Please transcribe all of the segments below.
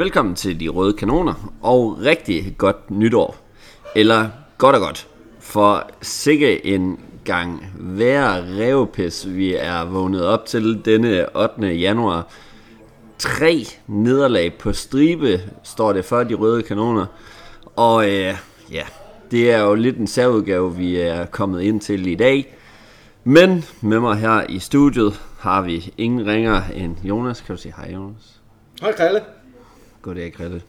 Velkommen til De Røde Kanoner, og rigtig godt nytår. Eller godt og godt, for sikke en gang hver revpis, vi er vågnet op til denne 8. januar. Tre nederlag på stribe, står det for De Røde Kanoner. Og øh, ja, det er jo lidt en særudgave, vi er kommet ind til i dag. Men med mig her i studiet har vi ingen ringer end Jonas. Kan du sige hej, Jonas? Hej, Kalle. Goddag, Grete.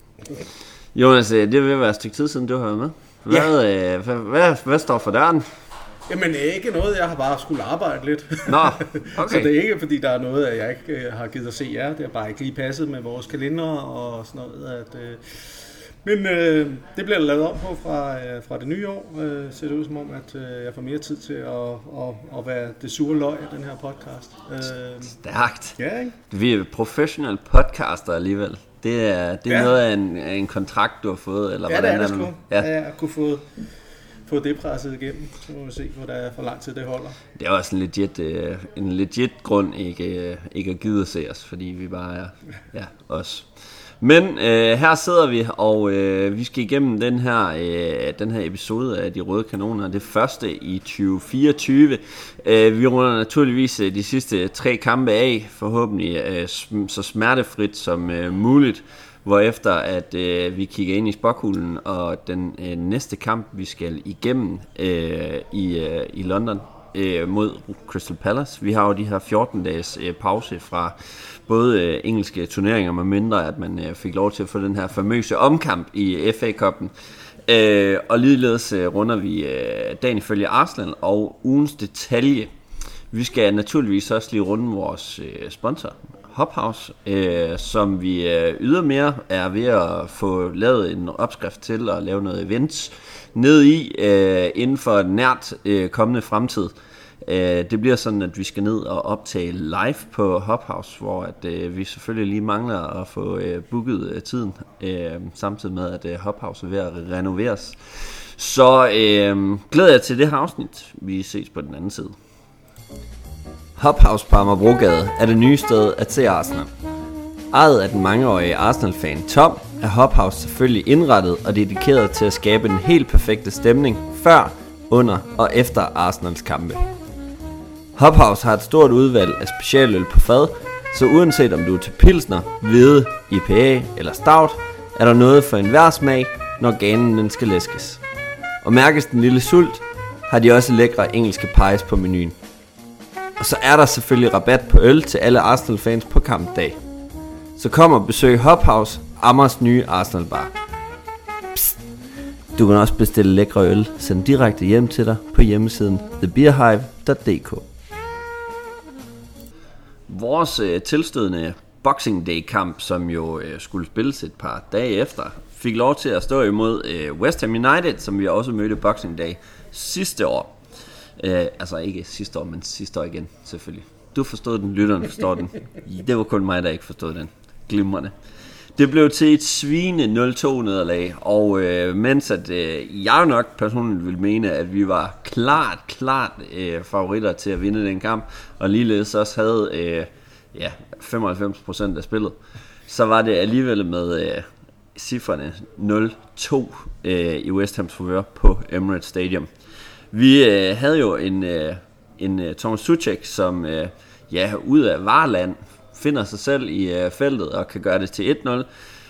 Jonas, øh, det vil være et stykke tid siden, du har været med. Hvad, ja. øh, hvad, hvad, hvad står for døren? Jamen ikke noget, jeg har bare skulle arbejde lidt. Nå, Så okay. det er ikke, fordi der er noget, at jeg ikke øh, har givet at se jer. Det har bare ikke lige passet med vores kalender og sådan noget. At, øh, men øh, det bliver lavet om på fra, øh, fra det nye år. Øh, ser det ud som om, at øh, jeg får mere tid til at, at, at være det sure løg af den her podcast. Øh, Stærkt. ja, ikke? Vi er professional podcaster alligevel. Det er, det er Ja. noget af en, af en kontrakt, du har fået, eller Ja, det er det sgu. Ja. ja, at kunne få, få det presset igennem. Så må vi se, hvor der er for lang tid det holder. Det er også en legit, øh, en legit grund ikke, øh, ikke at gide at se os, fordi vi bare er ja, os. Men øh, her sidder vi, og øh, vi skal igennem den her, øh, den her episode af De Røde Kanoner, det første i 2024. Øh, vi runder naturligvis øh, de sidste tre kampe af, forhåbentlig øh, så smertefrit som øh, muligt. Hvorefter at øh, vi kigger ind i spokhulen, og den øh, næste kamp, vi skal igennem øh, i, øh, i London øh, mod Crystal Palace. Vi har jo de her 14 dages øh, pause fra både øh, engelske turneringer, med mindre at man øh, fik lov til at få den her famøse omkamp i øh, FA-koppen. Øh, og ligeledes øh, runder vi øh, dagen ifølge Arsenal og ugens detalje. Vi skal naturligvis også lige runde vores øh, sponsor, Hophouse, øh, som vi øh, ydermere er ved at få lavet en opskrift til og lave noget events ned i øh, inden for nært øh, kommende fremtid. Øh, Øh, det bliver sådan, at vi skal ned og optage live på Hophouse, hvor at, øh, vi selvfølgelig lige mangler at få øh, booket øh, tiden, øh, samtidig med at øh, Hophouse er ved at renoveres. Så øh, glæder jeg til det her afsnit. Vi ses på den anden side. Hophouse på Amagerbrogade er det nye sted at se Arsenal. Ejet af den mangeårige Arsenal-fan Tom, er Hophouse selvfølgelig indrettet og dedikeret til at skabe den helt perfekte stemning før, under og efter Arsenals kampe. Hophouse har et stort udvalg af specialøl på fad, så uanset om du er til pilsner, hvide, IPA eller stout, er der noget for enhver smag, når ganen den skal læskes. Og mærkes den lille sult, har de også lækre engelske pies på menuen. Og så er der selvfølgelig rabat på øl til alle Arsenal-fans på kampdag. Så kom og besøg Hophouse, Amers nye Arsenal bar. Psst. Du kan også bestille lækre øl sendt direkte hjem til dig på hjemmesiden thebeerhive.dk Vores øh, tilstødende Boxing Day kamp, som jo øh, skulle spilles et par dage efter, fik lov til at stå imod øh, West Ham United, som vi også mødte Boxing Day sidste år. Øh, altså ikke sidste år, men sidste år igen, selvfølgelig. Du forstod den, lytteren forstår den. Det var kun mig, der ikke forstod den. Glimrende. Det blev til et svine 0-2 nederlag, og øh, mens at øh, jeg nok personligt vil mene, at vi var klart, klart øh, favoritter til at vinde den kamp, og ligeledes også havde øh, ja, 95% af spillet, så var det alligevel med øh, cifrene 0-2 øh, i West Hams favør på Emirates Stadium. Vi øh, havde jo en, øh, en øh, Thomas Suchek, som øh, ja, ud af Varland finder sig selv i øh, feltet og kan gøre det til 1-0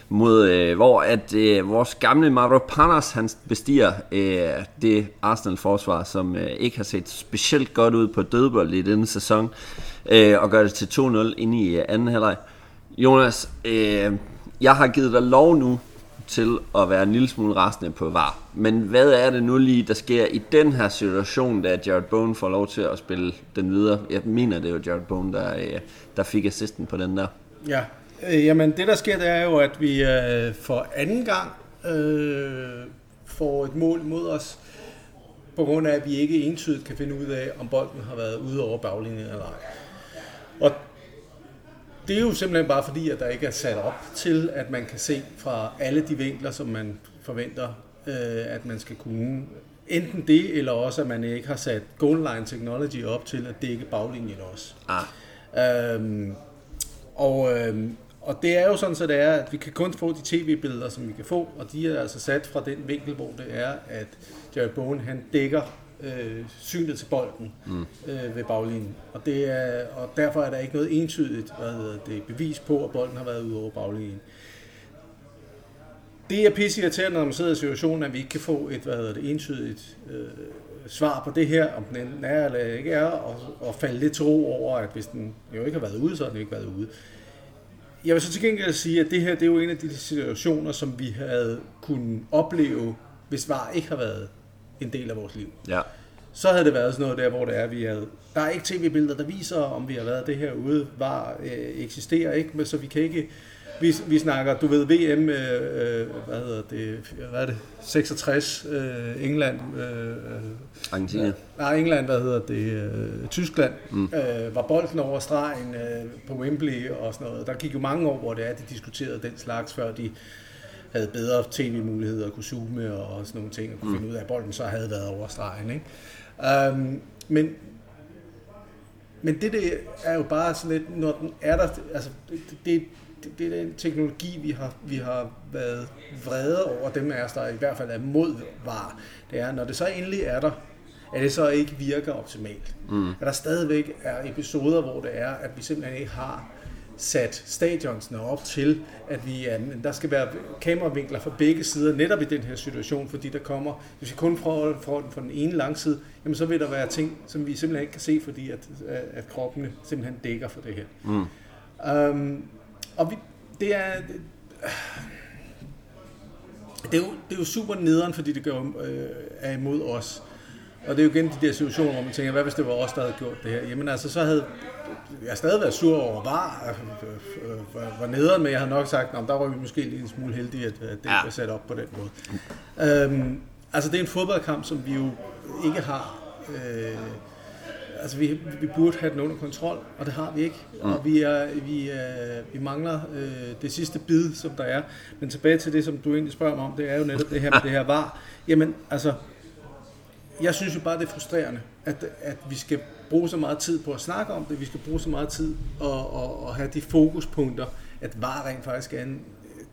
mod øh, hvor at øh, vores gamle Mauro Panas han bestiger øh, det Arsenal forsvar som øh, ikke har set specielt godt ud på dødbold i denne sæson øh, og gør det til 2-0 inde i øh, anden halvleg. Jonas, øh, jeg har givet dig lov nu til at være en lille smule rasende på VAR. Men hvad er det nu lige, der sker i den her situation, da Jared Bowen får lov til at spille den videre? Jeg mener, det er jo Jared Bowen, der, øh, der fik assisten på den der. Ja, øh, jamen det der sker, det er jo, at vi øh, for anden gang øh, får et mål mod os, på grund af, at vi ikke entydigt kan finde ud af, om bolden har været ude over baglinjen eller ej. Og det er jo simpelthen bare fordi, at der ikke er sat op til, at man kan se fra alle de vinkler, som man forventer, øh, at man skal kunne. Enten det, eller også, at man ikke har sat goal line technology op til at dække baglinjen også. Ah, Øhm, og, øhm, og det er jo sådan, så det er, at vi kan kun få de tv-billeder, som vi kan få, og de er altså sat fra den vinkel, hvor det er, at Jerry Bowen, han dækker øh, synet til bolden mm. øh, ved baglinjen. Og, det er, og derfor er der ikke noget entydigt hvad hedder det, bevis på, at bolden har været ude over baglinjen. Det er pisse irriterende, når man sidder i situationen, at vi ikke kan få et hvad hedder det, entydigt øh, svar på det her, om den er eller ikke er, og, og falde lidt til ro over, at hvis den jo ikke har været ude, så har den ikke været ude. Jeg vil så til gengæld sige, at det her det er jo en af de situationer, som vi havde kunnet opleve, hvis VAR ikke har været en del af vores liv. Ja. Så havde det været sådan noget der, hvor det er, vi havde... Der er ikke tv-billeder, der viser, om vi har været det her ude. VAR øh, eksisterer ikke, men så vi kan ikke vi, vi snakker, du ved, VM, øh, øh, hvad hedder det, hvad er det, 66, øh, England. Øh, Argentina. Nej, England, hvad hedder det, øh, Tyskland, mm. øh, var bolden over stregen øh, på Wembley og sådan noget. Der gik jo mange år, hvor det er, de diskuterede den slags, før de havde bedre tv-muligheder, kunne zoome og sådan nogle ting, og kunne mm. finde ud af, at bolden så havde været over stregen. Ikke? Um, men, men det, det er jo bare sådan lidt, når den er der, altså det, det, det, det er den teknologi, vi har, vi har været vrede over, dem af os, der i hvert fald er mod det er, når det så endelig er der, at det så ikke virker optimalt. Mm. At der stadigvæk er episoder, hvor det er, at vi simpelthen ikke har sat stadionsene op til, at vi er, der skal være kameravinkler fra begge sider, netop i den her situation, fordi der kommer, hvis vi kun fra, fra, fra den ene langside, jamen så vil der være ting, som vi simpelthen ikke kan se, fordi at, at kroppene simpelthen dækker for det her. Mm. Um, og vi, det er... Det, det er, jo, det er jo super nederen, fordi det gør, øh, er imod os. Og det er jo igen de der situationer, hvor man tænker, hvad hvis det var os, der havde gjort det her? Jamen altså, så havde jeg stadig været sur over var, altså, øh, var, nederen, men jeg har nok sagt, at der var vi måske lidt en smule heldige, at, at det ja. var sat op på den måde. Øhm, altså, det er en fodboldkamp, som vi jo ikke har... Øh, altså vi, vi burde have den under kontrol, og det har vi ikke. Mm. Og vi, er, vi, er, vi mangler øh, det sidste bid, som der er. Men tilbage til det, som du egentlig spørger mig om, det er jo netop det her med det her var. Jamen, altså, jeg synes jo bare, det er frustrerende, at, at vi skal bruge så meget tid på at snakke om det, vi skal bruge så meget tid og, og, og have de fokuspunkter, at var rent faktisk er en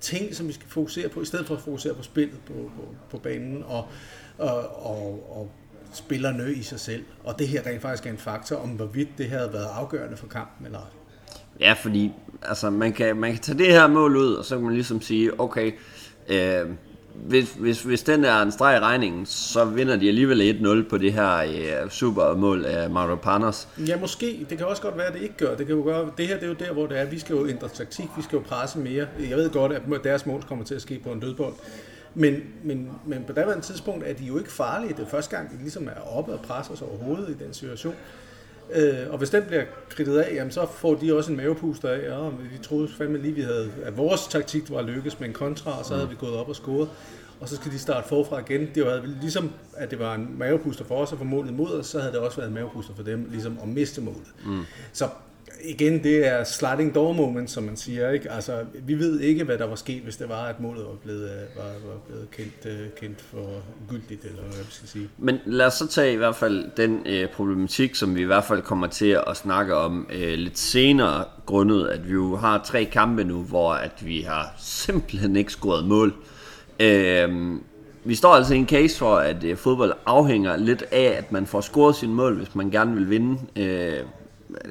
ting, som vi skal fokusere på, i stedet for at fokusere på spillet på, på, på banen og, og, og, og spillerne i sig selv. Og det her rent faktisk er en faktor om, hvorvidt det havde været afgørende for kampen eller ej. Ja, fordi altså, man, kan, man kan tage det her mål ud, og så kan man ligesom sige, okay, øh, hvis, hvis, hvis den er en streg i regningen, så vinder de alligevel 1-0 på det her øh, supermål af Mauro Panos. Ja, måske. Det kan også godt være, at det ikke gør. Det, kan jo gøre. det her det er jo der, hvor det er. Vi skal jo ændre taktik, vi skal jo presse mere. Jeg ved godt, at deres mål kommer til at ske på en dødbold. Men, men, men på daværende tidspunkt er de jo ikke farlige. Det er første gang, de ligesom er oppe og presser sig overhovedet i den situation. Øh, og hvis den bliver kridtet af, jamen, så får de også en mavepuster af. Ja, vi troede fandme lige, vi havde, at vores taktik var lykkes med en kontra, og så havde mm. vi gået op og scoret. Og så skal de starte forfra igen. Det var ligesom, at det var en mavepuster for os at få målet mod os, så havde det også været en mavepuster for dem, ligesom at miste målet. Mm. Så igen, det er sliding door moment, som man siger. Ikke? Altså, vi ved ikke, hvad der var sket, hvis det var, at målet var blevet, øh, var, var blevet kendt, øh, kendt for gyldigt, eller hvad jeg skal sige. Men lad os så tage i hvert fald den øh, problematik, som vi i hvert fald kommer til at snakke om øh, lidt senere, grundet at vi jo har tre kampe nu, hvor at vi har simpelthen ikke scoret mål. Øh, vi står altså i en case for, at øh, fodbold afhænger lidt af, at man får scoret sin mål, hvis man gerne vil vinde. Øh,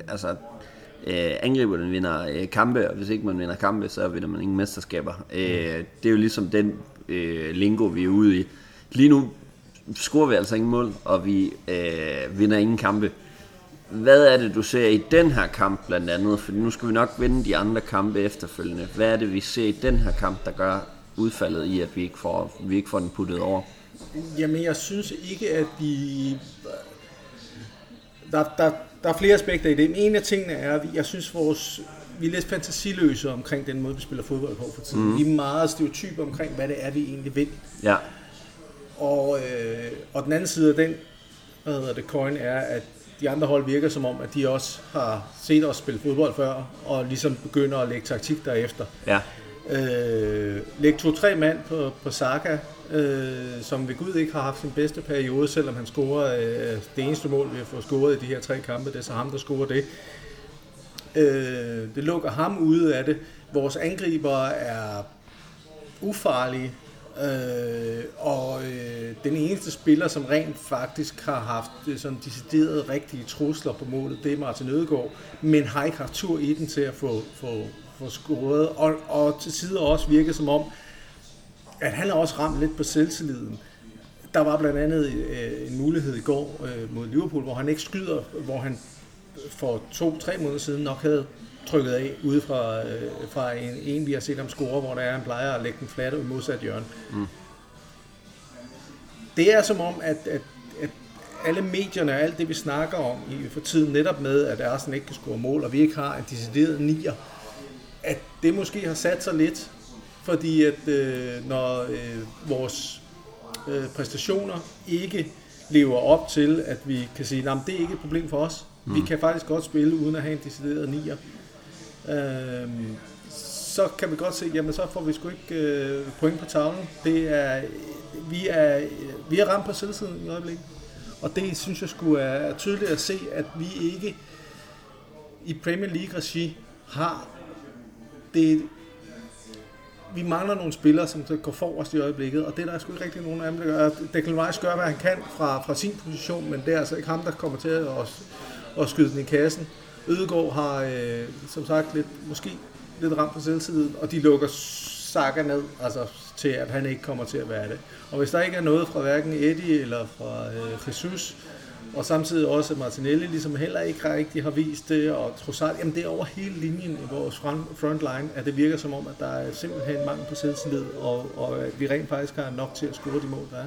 altså, øh, angriberne vinder øh, kampe, og hvis ikke man vinder kampe, så vinder man ingen mesterskaber. Øh, det er jo ligesom den øh, lingo, vi er ude i. Lige nu scorer vi altså ingen mål, og vi øh, vinder ingen kampe. Hvad er det, du ser i den her kamp blandt andet? For nu skal vi nok vinde de andre kampe efterfølgende. Hvad er det, vi ser i den her kamp, der gør udfaldet i, at vi ikke får, vi ikke får den puttet over? Jamen, jeg synes ikke, at vi... Der, der, der er flere aspekter i det. En af tingene er, at jeg synes, vores, vi er lidt fantasiløse omkring den måde, vi spiller fodbold på for tiden. Mm. Vi er meget stereotype omkring, hvad det er, vi egentlig vil. Ja. Og, øh, og den anden side af den hvad hedder det, coin er, at de andre hold virker som om, at de også har set os spille fodbold før, og ligesom begynder at lægge taktik derefter. Ja. Øh, læg to-tre mand på, på Saka, øh, som ved Gud ikke har haft sin bedste periode, selvom han scorer øh, det eneste mål, vi har fået scoret i de her tre kampe, det er så ham, der scorer det. Øh, det lukker ham ude af det, Vores angriber er ufarlige, øh, og øh, den eneste spiller, som rent faktisk har haft øh, sådan decideret rigtige trusler på målet, det er Martin Ødegaard, men har ikke haft tur i den til at få, få, få scoret, og, og til sider også virker som om, at han har også ramt lidt på selvtilliden. Der var blandt andet øh, en mulighed i går øh, mod Liverpool, hvor han ikke skyder, hvor han for to-tre måneder siden nok havde trykket af ude fra, øh, fra en, en, vi har set ham score, hvor der er, han plejer at lægge den flat i modsat hjørne. Mm. Det er som om, at, at, at alle medierne og alt det, vi snakker om i, for tiden, netop med, at Arsenal ikke kan score mål, og vi ikke har en decideret nier, at det måske har sat sig lidt, fordi at øh, når øh, vores øh, præstationer ikke lever op til, at vi kan sige, at det er ikke et problem for os. Mm. Vi kan faktisk godt spille uden at have en decideret nier. Øh, så kan vi godt se, jamen så får vi sgu ikke øh, point på tavlen. Det er, vi, er, vi er ramt på selvsiden i øjeblikket. Og det synes jeg skulle er tydeligt at se, at vi ikke i Premier League-regi har det vi mangler nogle spillere, som går forrest i øjeblikket, og det der er der sgu ikke rigtig nogen af dem, der gør. Declan Rice gør, hvad han kan fra, fra sin position, men det er altså ikke ham, der kommer til at, at, at skyde den i kassen. Ødegaard har, øh, som sagt, lidt, måske lidt ramt på selvtiden, og de lukker Saka ned, altså til at han ikke kommer til at være det. Og hvis der ikke er noget fra hverken Eddie eller fra øh, Jesus, og samtidig også Martinelli ligesom heller ikke rigtig har vist det, og Trossard, jamen det er over hele linjen i vores front, frontline, at det virker som om, at der er simpelthen mangel på selvtillid, og, og at vi rent faktisk har nok til at score de mål, der er.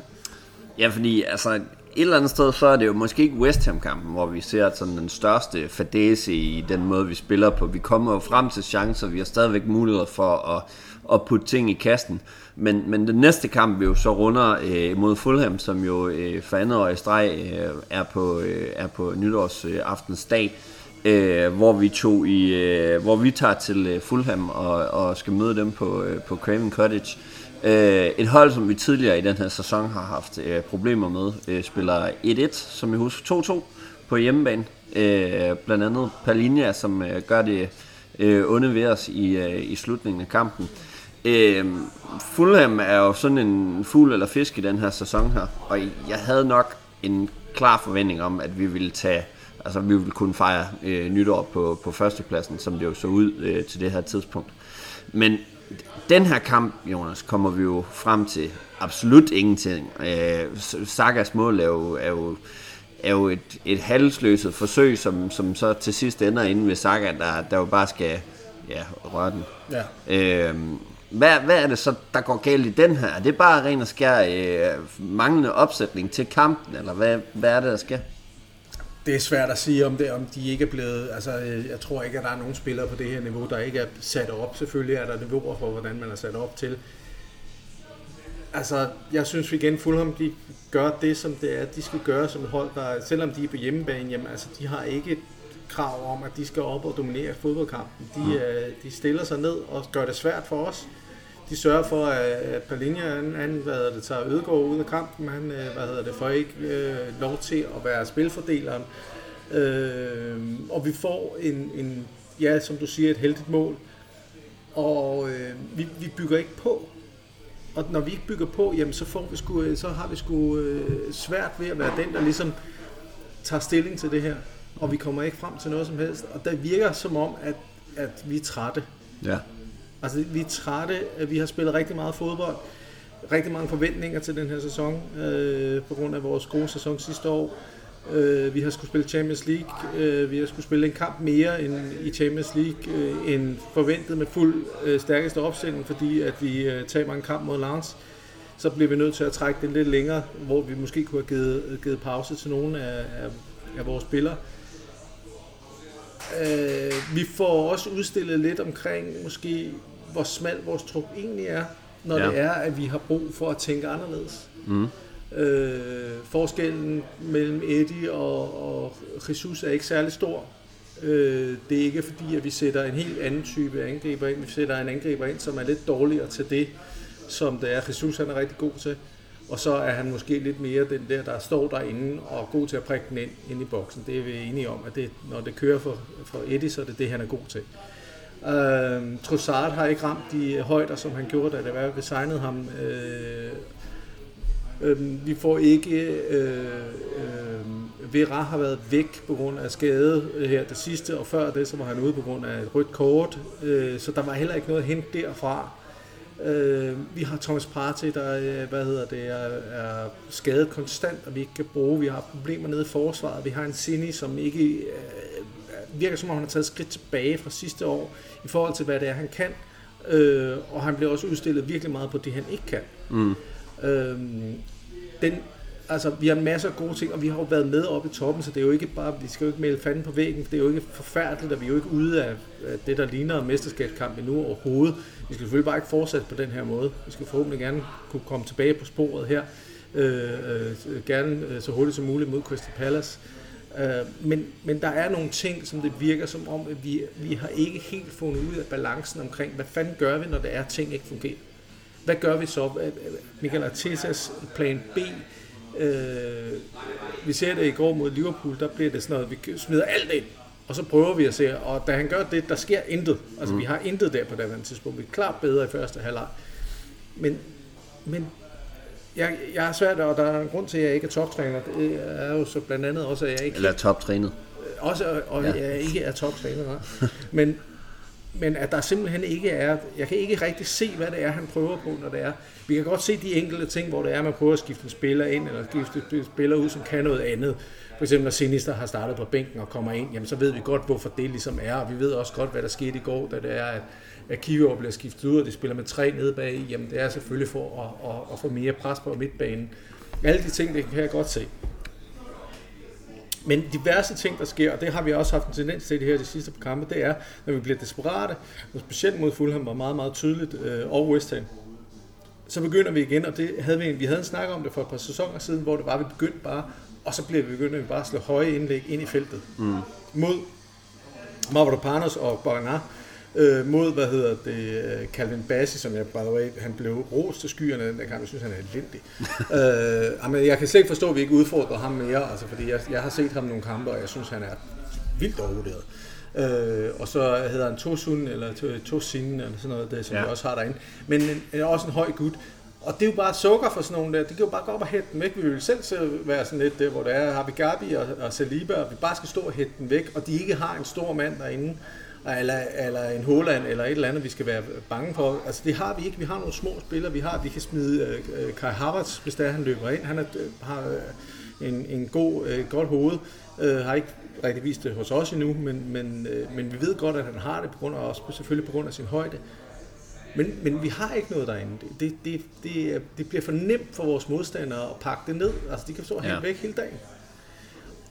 Ja, fordi altså, et eller andet sted, så er det jo måske ikke West Ham-kampen, hvor vi ser sådan den største fadese i den måde, vi spiller på. Vi kommer jo frem til chancer, vi har stadigvæk muligheder for at, at putte ting i kasten. Men, men den næste kamp, vi jo så runder øh, mod Fulham, som jo øh, for andet år i streg øh, er, på, øh, er på nytårsaftensdag, øh, hvor vi tog i, øh, hvor vi tager til øh, Fulham og, og skal møde dem på, øh, på Craven Cottage. Øh, Øh, et hold, som vi tidligere i den her sæson har haft øh, problemer med, øh, spiller 1-1, som jeg husker 2-2 på hjemmebane. Øh, blandt andet Palinja, som øh, gør det øh, onde ved os i, øh, i slutningen af kampen. Øh, Fulham er jo sådan en fugl eller fisk i den her sæson her, og jeg havde nok en klar forventning om, at vi ville tage, altså vi ville kunne fejre øh, nytår på, på førstepladsen, som det jo så ud øh, til det her tidspunkt. Men den her kamp, Jonas, kommer vi jo frem til absolut ingenting. Øh, Sagas mål er jo, er jo, er jo et, et halsløset forsøg, som, som så til sidst ender inde ved Saga, der, der jo bare skal ja, røre den. Ja. Øh, hvad, hvad er det så, der går galt i den her? Er det bare ren og skær øh, manglende opsætning til kampen, eller hvad, hvad er det, der sker? Det er svært at sige, om, det, om de ikke er blevet... Altså, øh, jeg tror ikke, at der er nogen spillere på det her niveau, der ikke er sat op. Selvfølgelig er der niveauer for, hvordan man er sat op til. Altså, jeg synes igen, Fulham de gør det, som det er, de skal gøre som hold, der, selvom de er på hjemmebane, jamen, altså, de har ikke krav om, at de skal op og dominere fodboldkampen. De, mm. de stiller sig ned og gør det svært for os de sørger for, at Palinja, han, han hvad hedder det, tager Ødegård ud af kampen. Han øh, hvad hedder det, får ikke øh, lov til at være spilfordeleren. Øh, og vi får en, en, ja, som du siger, et heldigt mål. Og øh, vi, vi bygger ikke på. Og når vi ikke bygger på, jamen så, får vi sgu, øh, så har vi sgu øh, svært ved at være den, der ligesom tager stilling til det her. Og vi kommer ikke frem til noget som helst. Og det virker som om, at, at vi er trætte. Ja. Altså, vi er trætte. Vi har spillet rigtig meget fodbold. Rigtig mange forventninger til den her sæson, øh, på grund af vores gode sæson sidste år. Øh, vi har skulle spille Champions League. Øh, vi har skulle spille en kamp mere end i Champions League, øh, end forventet med fuld øh, stærkeste opstilling, fordi at vi øh, taber en kamp mod Lens. Så bliver vi nødt til at trække det lidt længere, hvor vi måske kunne have givet, givet pause til nogle af, af, af vores spillere. Øh, vi får også udstillet lidt omkring måske hvor smal vores trup egentlig er, når ja. det er, at vi har brug for at tænke anderledes. Mm. Øh, forskellen mellem Eddie og, og Jesus er ikke særlig stor. Øh, det er ikke fordi, at vi sætter en helt anden type angriber ind. Vi sætter en angriber ind, som er lidt dårligere til det, som det er. Jesus han er rigtig god til. Og så er han måske lidt mere den der, der står derinde og er god til at prikke den ind, ind i boksen. Det er vi enige om, at det, når det kører for, for Eddie, så er det det, han er god til. Øh, Trossard har ikke ramt de højder, som han gjorde, da det var, vi signede ham. Øh, øh, vi får ikke... Øh, øh, Vera har været væk på grund af skade her det sidste, og før det, så var han ude på grund af et rødt kort. Øh, så der var heller ikke noget hent derfra. Øh, vi har Thomas Partey, der øh, hvad hedder det, er, er skadet konstant, og vi ikke kan bruge. Vi har problemer nede i forsvaret. Vi har en Sini, som ikke øh, virker som om, han har taget skridt tilbage fra sidste år i forhold til, hvad det er, han kan. Øh, og han bliver også udstillet virkelig meget på det, han ikke kan. Mm. Øh, den, altså, vi har masser af gode ting, og vi har jo været med oppe i toppen, så det er jo ikke bare, vi skal jo ikke melde fanden på væggen, for det er jo ikke forfærdeligt, og vi er jo ikke ude af det, der ligner en mesterskabskamp endnu overhovedet. Vi skal selvfølgelig bare ikke fortsætte på den her måde. Vi skal forhåbentlig gerne kunne komme tilbage på sporet her, øh, øh, gerne øh, så hurtigt som muligt mod Crystal Palace. Øh, men, men der er nogle ting, som det virker som om, at vi, vi har ikke helt fundet ud af balancen omkring, hvad fanden gør vi, når det er, ting ikke fungerer. Hvad gør vi så? Michael Artetas plan B, øh, vi ser det i går mod Liverpool, der bliver det sådan noget, vi smider alt ind, og så prøver vi at se, og da han gør det, der sker intet. Altså, mm. vi har intet der på det tidspunkt. Vi er klart bedre i første halvleg. Men, men jeg, jeg er svært, og der er en grund til, at jeg ikke er toptræner. Det er jo så blandt andet også, at jeg ikke... Eller toptrænet. Også, og ja. jeg ikke er toptræner. men, men at der simpelthen ikke er, jeg kan ikke rigtig se, hvad det er, han prøver på, når det er. Vi kan godt se de enkelte ting, hvor det er, man prøver at skifte en spiller ind, eller skifte en spiller ud, som kan noget andet. For eksempel, når Sinister har startet på bænken og kommer ind, jamen så ved vi godt, hvorfor det ligesom er, og vi ved også godt, hvad der skete i går, da det er, at, at Kivior bliver skiftet ud, og de spiller med tre nede bag, jamen det er selvfølgelig for at, at, at få mere pres på midtbanen. Alle de ting, det kan jeg godt se. Men diverse ting, der sker, og det har vi også haft en tendens til det her de sidste par kampe, det er, når vi bliver desperate, og specielt mod Fulham var meget, meget tydeligt, øh, og West Ham, så begynder vi igen, og det havde vi, vi havde en snak om det for et par sæsoner siden, hvor det var, vi begyndte bare, og så bliver vi begyndt at bare slå høje indlæg ind i feltet. Mm. Mod Mavropanos og Baranar, øh, mod, hvad hedder det, øh, Calvin Bassi, som jeg, by the way, han blev rost til skyerne den der kamp, jeg synes, han er elendig. øh, men jeg kan slet ikke forstå, at vi ikke udfordrer ham mere, altså, fordi jeg, jeg har set ham nogle kampe, og jeg synes, han er vildt overvurderet. Øh, og så hedder han Tosun, eller Tosin, eller sådan noget, det, som ja. vi også har derinde. Men en, også en høj gut. Og det er jo bare sukker for sådan nogle der. Det kan jo bare gå op og hætte dem væk. Vi vil selv være sådan lidt der, hvor det er, Harvey Gabi og, og Saliba, og vi bare skal stå og hætte dem væk, og de ikke har en stor mand derinde eller, eller en Holland, eller et eller andet, vi skal være bange for. Altså det har vi ikke. Vi har nogle små spillere. Vi har, vi kan smide øh, øh Kai Havertz, hvis der han løber ind. Han er, øh, har øh, en, en god, øh, godt hoved. Øh, har ikke rigtig vist det hos os endnu, men, men, øh, men vi ved godt, at han har det, på grund af, også selvfølgelig på grund af sin højde. Men, men vi har ikke noget derinde. Det, det, det, det bliver for nemt for vores modstandere at pakke det ned. Altså de kan stå helt ja. væk hele dagen.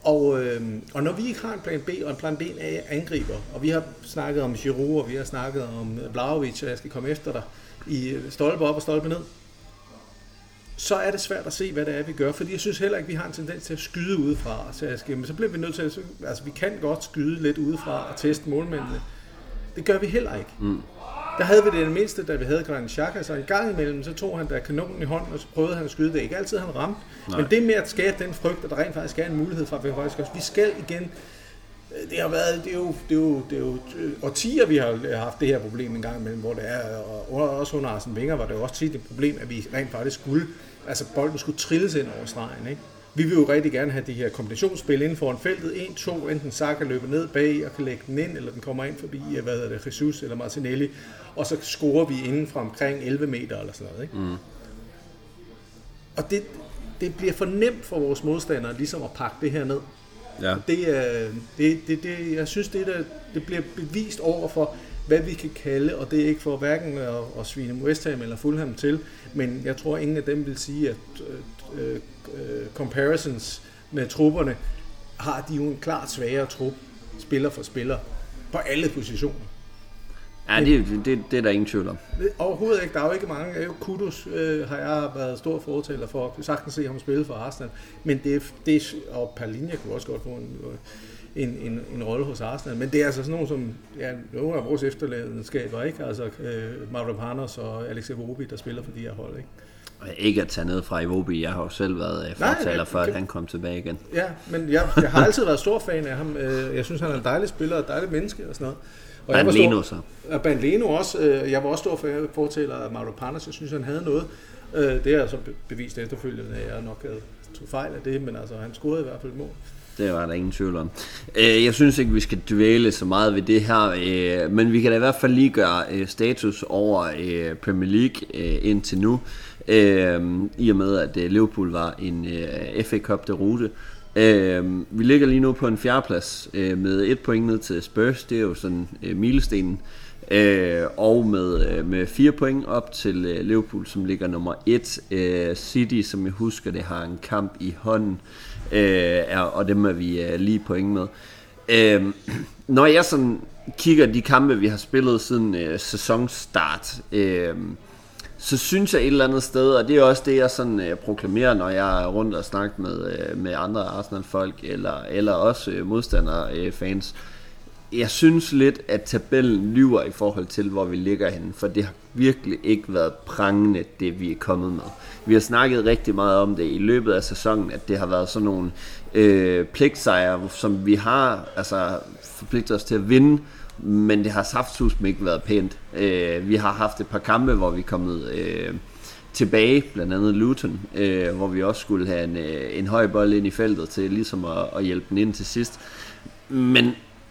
Og, øh, og når vi ikke har en plan B, og en plan B er angriber, og vi har snakket om Giroud, og vi har snakket om Blaovic, og jeg skal komme efter dig, i stolpe op og stolpe ned, så er det svært at se, hvad det er, vi gør. Fordi jeg synes heller ikke, vi har en tendens til at skyde udefra. Så, jeg skal, men så bliver vi nødt til at... Altså, vi kan godt skyde lidt udefra og teste målmændene. Det gør vi heller ikke. Mm. Der havde vi det, det mindste, da vi havde Granit Xhaka, så en gang imellem, så tog han da kanonen i hånden, og så prøvede han at skyde det. Ikke altid han ramte, Nej. men det med at skabe den frygt, at der rent faktisk er en mulighed for, at vi faktisk også, vi skal igen, det har været, det er jo, det er jo, det er jo årtier, vi har haft det her problem en gang imellem, hvor det er, og også under Arsene Wenger var det jo også tit et problem, at vi rent faktisk skulle, altså bolden skulle trilles ind over stregen, ikke? Vi vil jo rigtig gerne have de her kombinationsspil inden for en feltet. En, to, enten Saka løber ned bag og kan lægge den ind, eller den kommer ind forbi, hvad hedder det, Jesus eller Martinelli, og så scorer vi inden fra omkring 11 meter eller sådan noget. Ikke? Mm. Og det, det bliver for nemt for vores modstandere ligesom at pakke det her ned. Ja. Det, er, det, det, det, jeg synes, det, der, det bliver bevist over for, hvad vi kan kalde, og det er ikke for hverken at, at svine West Ham eller Fulham til, men jeg tror, ingen af dem vil sige, at uh, comparisons med trupperne, har de jo en klart svagere trup, spiller for spiller, på alle positioner. Ja, det, det, det er der ingen tvivl om. Overhovedet ikke. Der er jo ikke mange. Jo, Kudus øh, har jeg været stor fortaler for. Jeg sagtens se ham spille for Arsenal. Men det, det og Palinja kunne også godt få en, en, en, en rolle hos Arsenal. Men det er altså sådan nogle som, ja, nogle af vores efterladenskaber, ikke? Altså øh, Mavropanos og Alex Evobi, der spiller for de her hold, ikke? Ikke at tage ned fra Iwobi. Jeg har jo selv været øh, fortaler for, at han kom tilbage igen. Ja, men jeg, jeg har altid været stor fan af ham. Øh, jeg synes, han er en dejlig spiller og et dejligt menneske og sådan noget. Og jeg Bandleno stor- så. Og Bandleno også. øh, Jeg var også stor for- fortaler af Mauro Panas. Jeg synes, han havde noget. Det er så be- bevist efterfølgende, at jeg nok havde tog fejl af det, men altså, han scorede i hvert fald mål. Det var der ingen tvivl om. Jeg synes ikke, vi skal dvæle så meget ved det her, men vi kan da i hvert fald lige gøre status over Premier League indtil nu, øh, i og med at øh, Liverpool var en øh, FA Cup derute. Øh, vi ligger lige nu på en fjerdeplads øh, med et point ned til Spurs, det er jo sådan øh, milestenen, øh, og med, øh, med fire point op til øh, Liverpool, som ligger nummer et. Øh, City, som jeg husker, det har en kamp i hånden, øh, er, og dem er vi øh, lige point med. Øh, når jeg sådan kigger de kampe, vi har spillet siden øh, sæsonstart, øh, så synes jeg et eller andet sted, og det er også det, jeg sådan øh, proklamerer, når jeg er rundt og snakker med, øh, med andre Arsenal-folk, eller, eller også øh, modstandere, øh, fans, jeg synes lidt, at tabellen lyver i forhold til, hvor vi ligger henne, for det har virkelig ikke været prangende, det vi er kommet med. Vi har snakket rigtig meget om det i løbet af sæsonen, at det har været sådan nogle øh, pligtsejre, som vi har altså, forpligtet os til at vinde, men det har saftsus ikke været pænt. Øh, vi har haft et par kampe, hvor vi er kommet øh, tilbage, blandt andet Luton, øh, hvor vi også skulle have en, øh, en høj bold ind i feltet til ligesom at, at hjælpe den ind til sidst. Men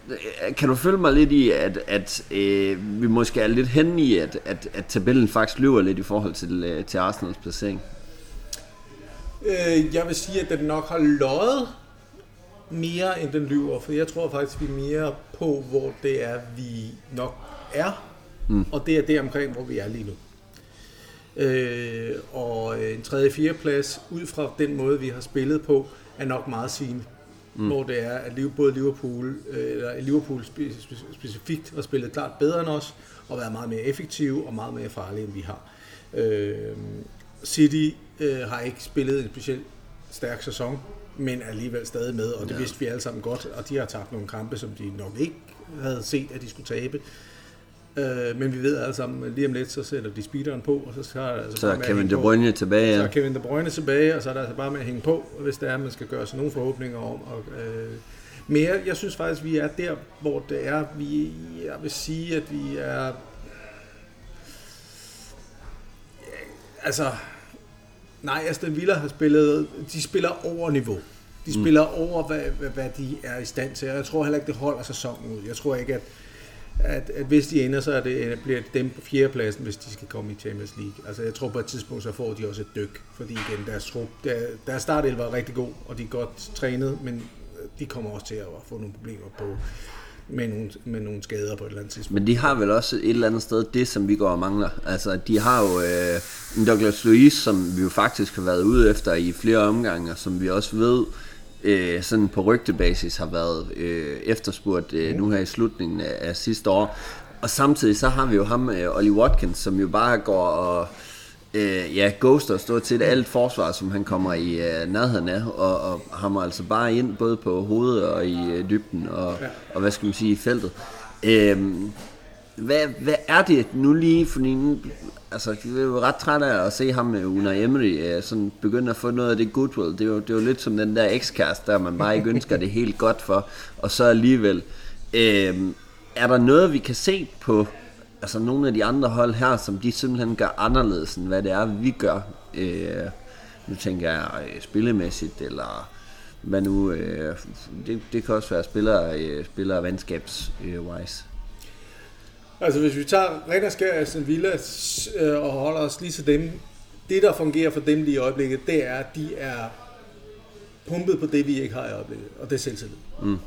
øh, kan du følge mig lidt i, at, at øh, vi måske er lidt hen i, at, at, at tabellen faktisk løber lidt i forhold til, øh, til Arsenals placering? Øh, Jeg vil sige, at den nok har løjet mere, end den lyver, for jeg tror faktisk, vi er mere på, hvor det er, vi nok er, mm. og det er det omkring, hvor vi er lige nu. Øh, og en tredje fjerde plads ud fra den måde, vi har spillet på, er nok meget sigende. Mm. Hvor det er, at både Liverpool, øh, eller Liverpool spe- spe- specifikt har spillet klart bedre end os, og været meget mere effektive og meget mere farlige, end vi har. Øh, City øh, har ikke spillet en specielt stærk sæson, men er alligevel stadig med, og det ja. vidste vi alle sammen godt, og de har tabt nogle kampe, som de nok ikke havde set, at de skulle tabe. Øh, men vi ved alle sammen, at lige om lidt, så sætter de speederen på, og så, så altså Så er Kevin De på. Bruyne tilbage, Så er Kevin De Bruyne tilbage, og så er der altså bare med at hænge på, hvis det er, man skal gøre sig nogle forhåbninger om. Og, øh, mere, jeg synes faktisk, vi er der, hvor det er, vi, jeg vil sige, at vi er, altså, nej, Aston Villa har spillet, de spiller over niveau. De spiller mm. over, hvad, hvad, hvad de er i stand til, og jeg tror heller ikke, det holder sæsonen ud. Jeg tror ikke, at at, at hvis de ender, så er det, bliver det dem på fjerdepladsen, hvis de skal komme i Champions League. Altså jeg tror på et tidspunkt, så får de også et dyk, fordi igen, deres, trup, der, deres startelv var rigtig god, og de er godt trænet, men de kommer også til at få nogle problemer på, med, nogle, med nogle skader på et eller andet tidspunkt. Men de har vel også et eller andet sted det, som vi går og mangler. Altså, de har jo øh, en Douglas Luiz, som vi jo faktisk har været ude efter i flere omgange, og som vi også ved, øh, sådan på rygtebasis har været øh, efterspurgt øh, nu her i slutningen af, af sidste år. Og samtidig så har vi jo ham, øh, Ollie Watkins, som jo bare går og øh, ja, ghoster stort set alt forsvar, som han kommer i øh, nærheden af, og, og hammer altså bare ind både på hovedet og i øh, dybden, og, ja. og hvad skal man sige, i feltet. Øh, hvad, hvad er det nu lige, fordi nu, altså, jeg er jo ret træt af at se ham med Unai Emery øh, sådan begynde at få noget af det goodwill. Det er jo, det er jo lidt som den der ekskæreste, der man bare ikke ønsker det helt godt for, og så alligevel. Øh, er der noget, vi kan se på altså nogle af de andre hold her, som de simpelthen gør anderledes, end hvad det er, vi gør? Øh, nu tænker jeg øh, spillemæssigt, eller hvad nu, øh, det, det kan også være spillere, øh, spillere venskabs-wise. Altså hvis vi tager ren og skær Aston Villa øh, og holder os lige til dem, det der fungerer for dem lige i øjeblikket, det er, at de er pumpet på det, vi ikke har i øjeblikket, og det er selvtillid. Mm.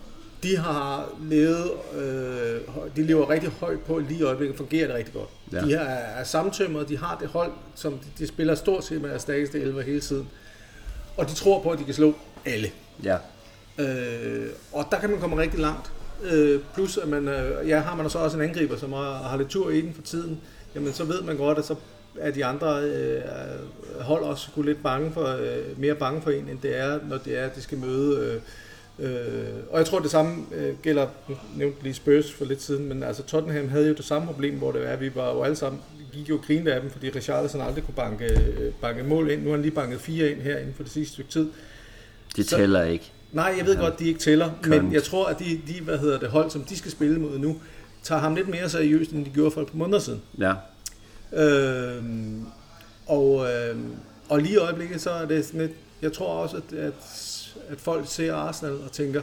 De har levet, øh, de lever rigtig højt på lige i øjeblikket, fungerer det rigtig godt. Ja. De er, er samtømret, de har det hold, som de, de spiller stort set med deres stærkeste 11 hele tiden. Og de tror på, at de kan slå alle. Ja. Øh, og der kan man komme rigtig langt. Øh, plus at man, øh, ja, har man så også en angriber, som har, har lidt tur i den for tiden, jamen så ved man godt, at så er de andre øh, hold også sgu lidt bange for, øh, mere bange for en, end det er, når det er, at de skal møde. Øh, øh, og jeg tror, det samme øh, gælder, nu nævnte lige Spurs for lidt siden, men altså Tottenham havde jo det samme problem, hvor det er, at vi var jo alle sammen, gik jo og grinede af dem, fordi Richarlison aldrig kunne banke, øh, banke mål ind. Nu har han lige banket fire ind her inden for det sidste stykke tid. Det Så- tæller ikke. Nej, jeg ved godt, de ikke tæller, Kønt. men jeg tror, at de, de hvad hedder det, hold, som de skal spille mod nu, tager ham lidt mere seriøst, end de gjorde for et par måneder siden. Ja. Øh, og, øh, og lige i øjeblikket, så er det sådan lidt, jeg tror også, at, at, at folk ser Arsenal og tænker,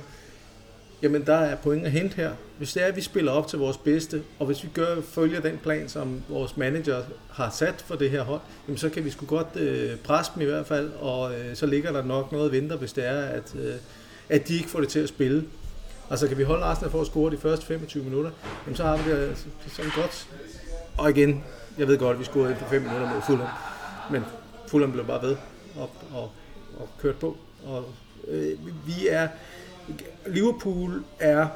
jamen der er point at hente her. Hvis det er, at vi spiller op til vores bedste, og hvis vi gør, følger den plan, som vores manager har sat for det her hold, jamen så kan vi sgu godt øh, presse dem i hvert fald, og øh, så ligger der nok noget at vente, hvis det er, at, øh, at de ikke får det til at spille. Altså kan vi holde Arsenal for at score de første 25 minutter, jamen så har vi det øh, sådan godt. Og igen, jeg ved godt, at vi scorede på 5 minutter mod Fulham, men Fulham blev bare ved og, og, og kørt på. Og øh, vi er Liverpool er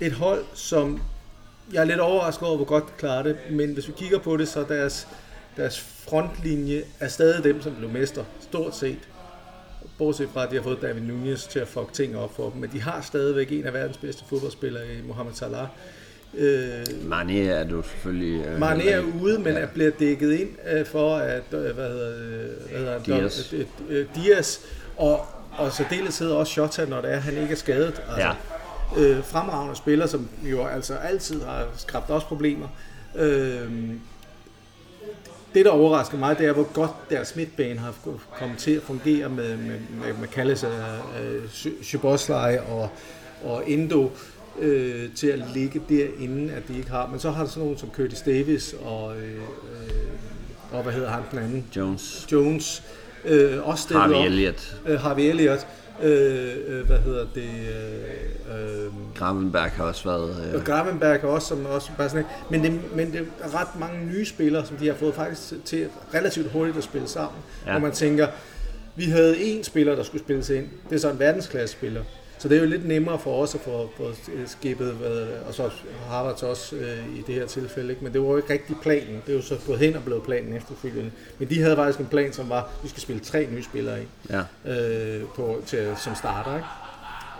et hold, som jeg er lidt overrasket over, hvor godt de klarer det, men hvis vi kigger på det, så deres, deres frontlinje er stadig dem, som blev mester, stort set. Bortset fra, at de har fået David Nunez til at fuck ting op for dem, men de har stadigvæk en af verdens bedste fodboldspillere i Mohamed Salah. Øh, Mané er du selvfølgelig... Øh, Mané er ude, men ja. er bliver dækket ind øh, for, at øh, hvad hedder, hvad hedder Dias. Øh, øh, Dias og og så deleshed også Shota, når det er, han ikke er skadet. Altså, ja. øh, fremragende spiller, som jo altså altid har skabt også problemer. Øh, det, der overrasker mig, det er, hvor godt deres midtbane har kommet til at fungere med, med, med, med Kallis, øh, Szoboszlai og, og Endo øh, til at ligge derinde, at de ikke har. Men så har der sådan nogen som Curtis Davis og, øh, øh, og hvad hedder han den anden? Jones. Jones Øh, også Harvey op. Elliott. Øh, Harvey Elliott. Øh, øh, hvad hedder det? Øh, øh, Gravenberg har også været... Øh. Gravenberg også, som også bare sådan men det, men det er ret mange nye spillere, som de har fået faktisk til relativt hurtigt at spille sammen. Ja. Hvor man tænker, vi havde én spiller, der skulle spilles ind. Det er så en verdensklasse spiller. Så det er jo lidt nemmere for os at få, få skibet, og så Harvards også øh, i det her tilfælde. Ikke? Men det var jo ikke rigtig planen. Det er jo så gået hen og blevet planen efterfølgende. Men de havde faktisk en plan, som var, at vi skal spille tre nye spillere ind ja. øh, på, til, som starter. Ikke?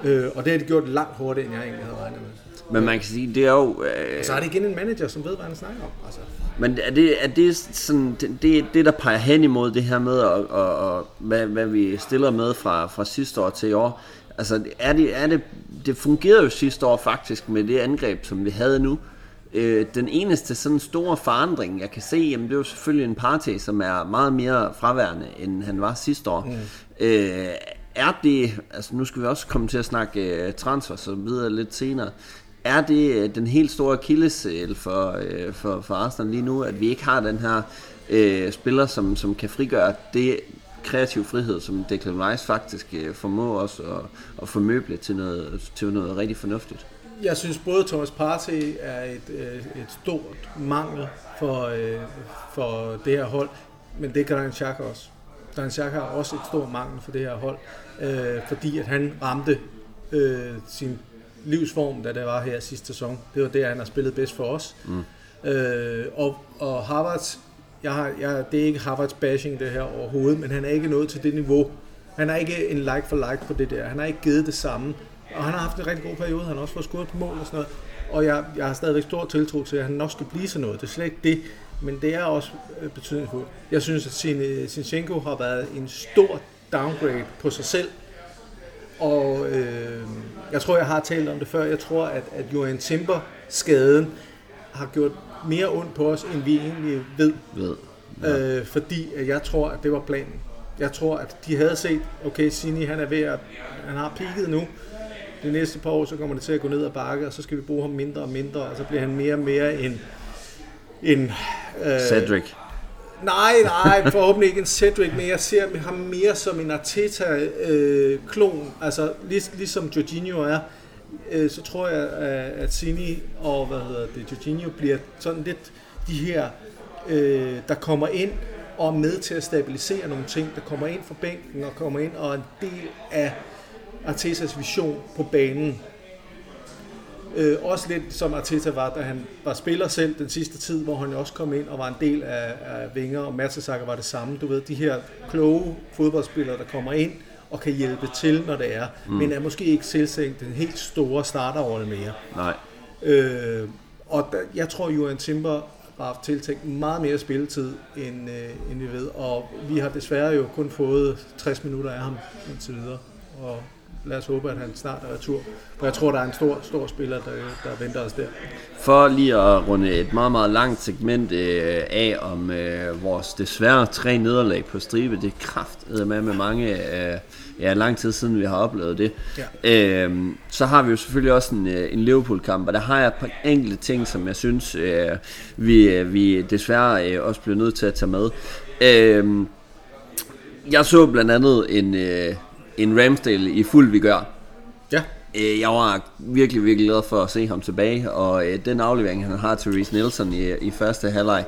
Øh, og det har de gjort langt hurtigere, end jeg egentlig havde regnet med. Men man kan sige, det er jo... Øh... Og så er det igen en manager, som ved, hvad han snakker om. Altså. Men er det, er det sådan, det, det, det, der peger hen imod det her med, og, og, og hvad, hvad vi stiller med fra, fra sidste år til i år, Altså, er det, er det, det fungerede jo sidste år faktisk med det angreb, som vi havde nu. Øh, den eneste sådan store forandring, jeg kan se, jamen, det er jo selvfølgelig en party, som er meget mere fraværende, end han var sidste år. Mm. Øh, er det, altså nu skal vi også komme til at snakke uh, transfer så videre lidt senere, er det uh, den helt store kildesæl for, uh, for, for Arsenal lige nu, at vi ikke har den her uh, spiller, som, som kan frigøre det, kreativ frihed, som Declan Rice faktisk øh, formår os at, at formøble til noget, til noget rigtig fornuftigt. Jeg synes både Thomas Partey er et, øh, et stort mangel for, øh, for det her hold, men det kan Xhaka også. Ryan Xhaka har også et stort mangel for det her hold, øh, fordi at han ramte øh, sin livsform, da det var her sidste sæson. Det var det, han har spillet bedst for os. Mm. Øh, og, og Harvards jeg har, jeg, det er ikke Harvards bashing det her overhovedet, men han er ikke nået til det niveau. Han er ikke en like for like på det der. Han har ikke givet det samme. Og han har haft en rigtig god periode. Han har også fået scoret på mål og sådan noget. Og jeg, jeg har stadigvæk stor tiltro til, at han nok skal blive sådan noget. Det er slet ikke det. Men det er også øh, betydningsfuldt. Jeg synes, at Sinchenko har været en stor downgrade på sig selv. Og øh, jeg tror, jeg har talt om det før. Jeg tror, at, at Johan Timber skaden har gjort mere ondt på os, end vi egentlig ved. ved. Ja. Øh, fordi jeg tror, at det var planen. Jeg tror, at de havde set, okay, Sini han er ved at, han har peaked nu. De næste par år, så kommer det til at gå ned ad bakke, og så skal vi bruge ham mindre og mindre, og så bliver han mere og mere en... en øh, Cedric. Nej, nej, forhåbentlig ikke en Cedric, men jeg ser ham mere som en Arteta-klon, øh, altså lig, ligesom Jorginho er øh, så tror jeg, at Sini og hvad hedder det, Jorginho bliver sådan lidt de her, øh, der kommer ind og er med til at stabilisere nogle ting, der kommer ind fra bænken og kommer ind og er en del af Artetas vision på banen. Øh, også lidt som Arteta var, da han var spiller selv den sidste tid, hvor han også kom ind og var en del af, af Vinger, og Mertesacker var det samme. Du ved, de her kloge fodboldspillere, der kommer ind og kan hjælpe til, når det er, mm. men er måske ikke selvsænkt den helt store starterrolle mere. Nej. Øh, og der, jeg tror, Johan Timber har tiltænkt meget mere spilletid, end, øh, end vi ved. Og vi har desværre jo kun fået 60 minutter af ham indtil videre. Og lad os håbe, at han snart er retur. For jeg tror, der er en stor, stor spiller, der, der venter os der. For lige at runde et meget, meget langt segment øh, af om øh, vores desværre tre nederlag på stribe, det er kraft med med mange, øh, ja, lang tid siden vi har oplevet det. Ja. Øh, så har vi jo selvfølgelig også en, øh, en Liverpool-kamp, og der har jeg et par enkelte ting, som jeg synes, øh, vi, vi desværre øh, også bliver nødt til at tage med. Øh, jeg så blandt andet en, øh, en Ramsdale i fuld vigør. Ja. Øh, jeg var virkelig, virkelig glad for at se ham tilbage, og øh, den aflevering, han har til Reece Nelson i, i første halvleg,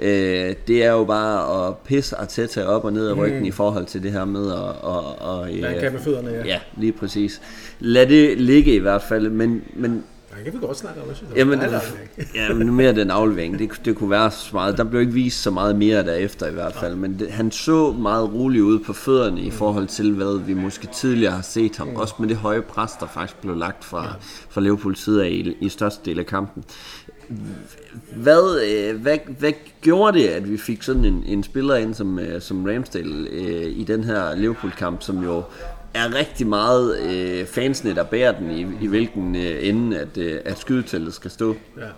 øh, det er jo bare at pisse Arteta op og ned af ryggen mm. i forhold til det her med at... Og, og, øh, han kan med fødderne, ja. Ja, lige præcis. Lad det ligge i hvert fald, men, men han kan vi godt snakke om, jeg synes. Jamen, ja, men mere den aflevering, det, det kunne være så meget. Der blev ikke vist så meget mere derefter i hvert fald, men det, han så meget rolig ud på fødderne i forhold til, hvad vi måske tidligere har set ham. Mm. Også med det høje pres, der faktisk blev lagt fra, ja. fra Liverpools side af i, i største del af kampen. Hvad, øh, hvad, hvad gjorde det, at vi fik sådan en, en spiller ind som, øh, som Ramsdale øh, i den her Liverpool-kamp, som jo er rigtig meget øh, fansene, der bærer den i, i hvilken øh, ende, at, øh, at skydeteltet skal stå. Ja.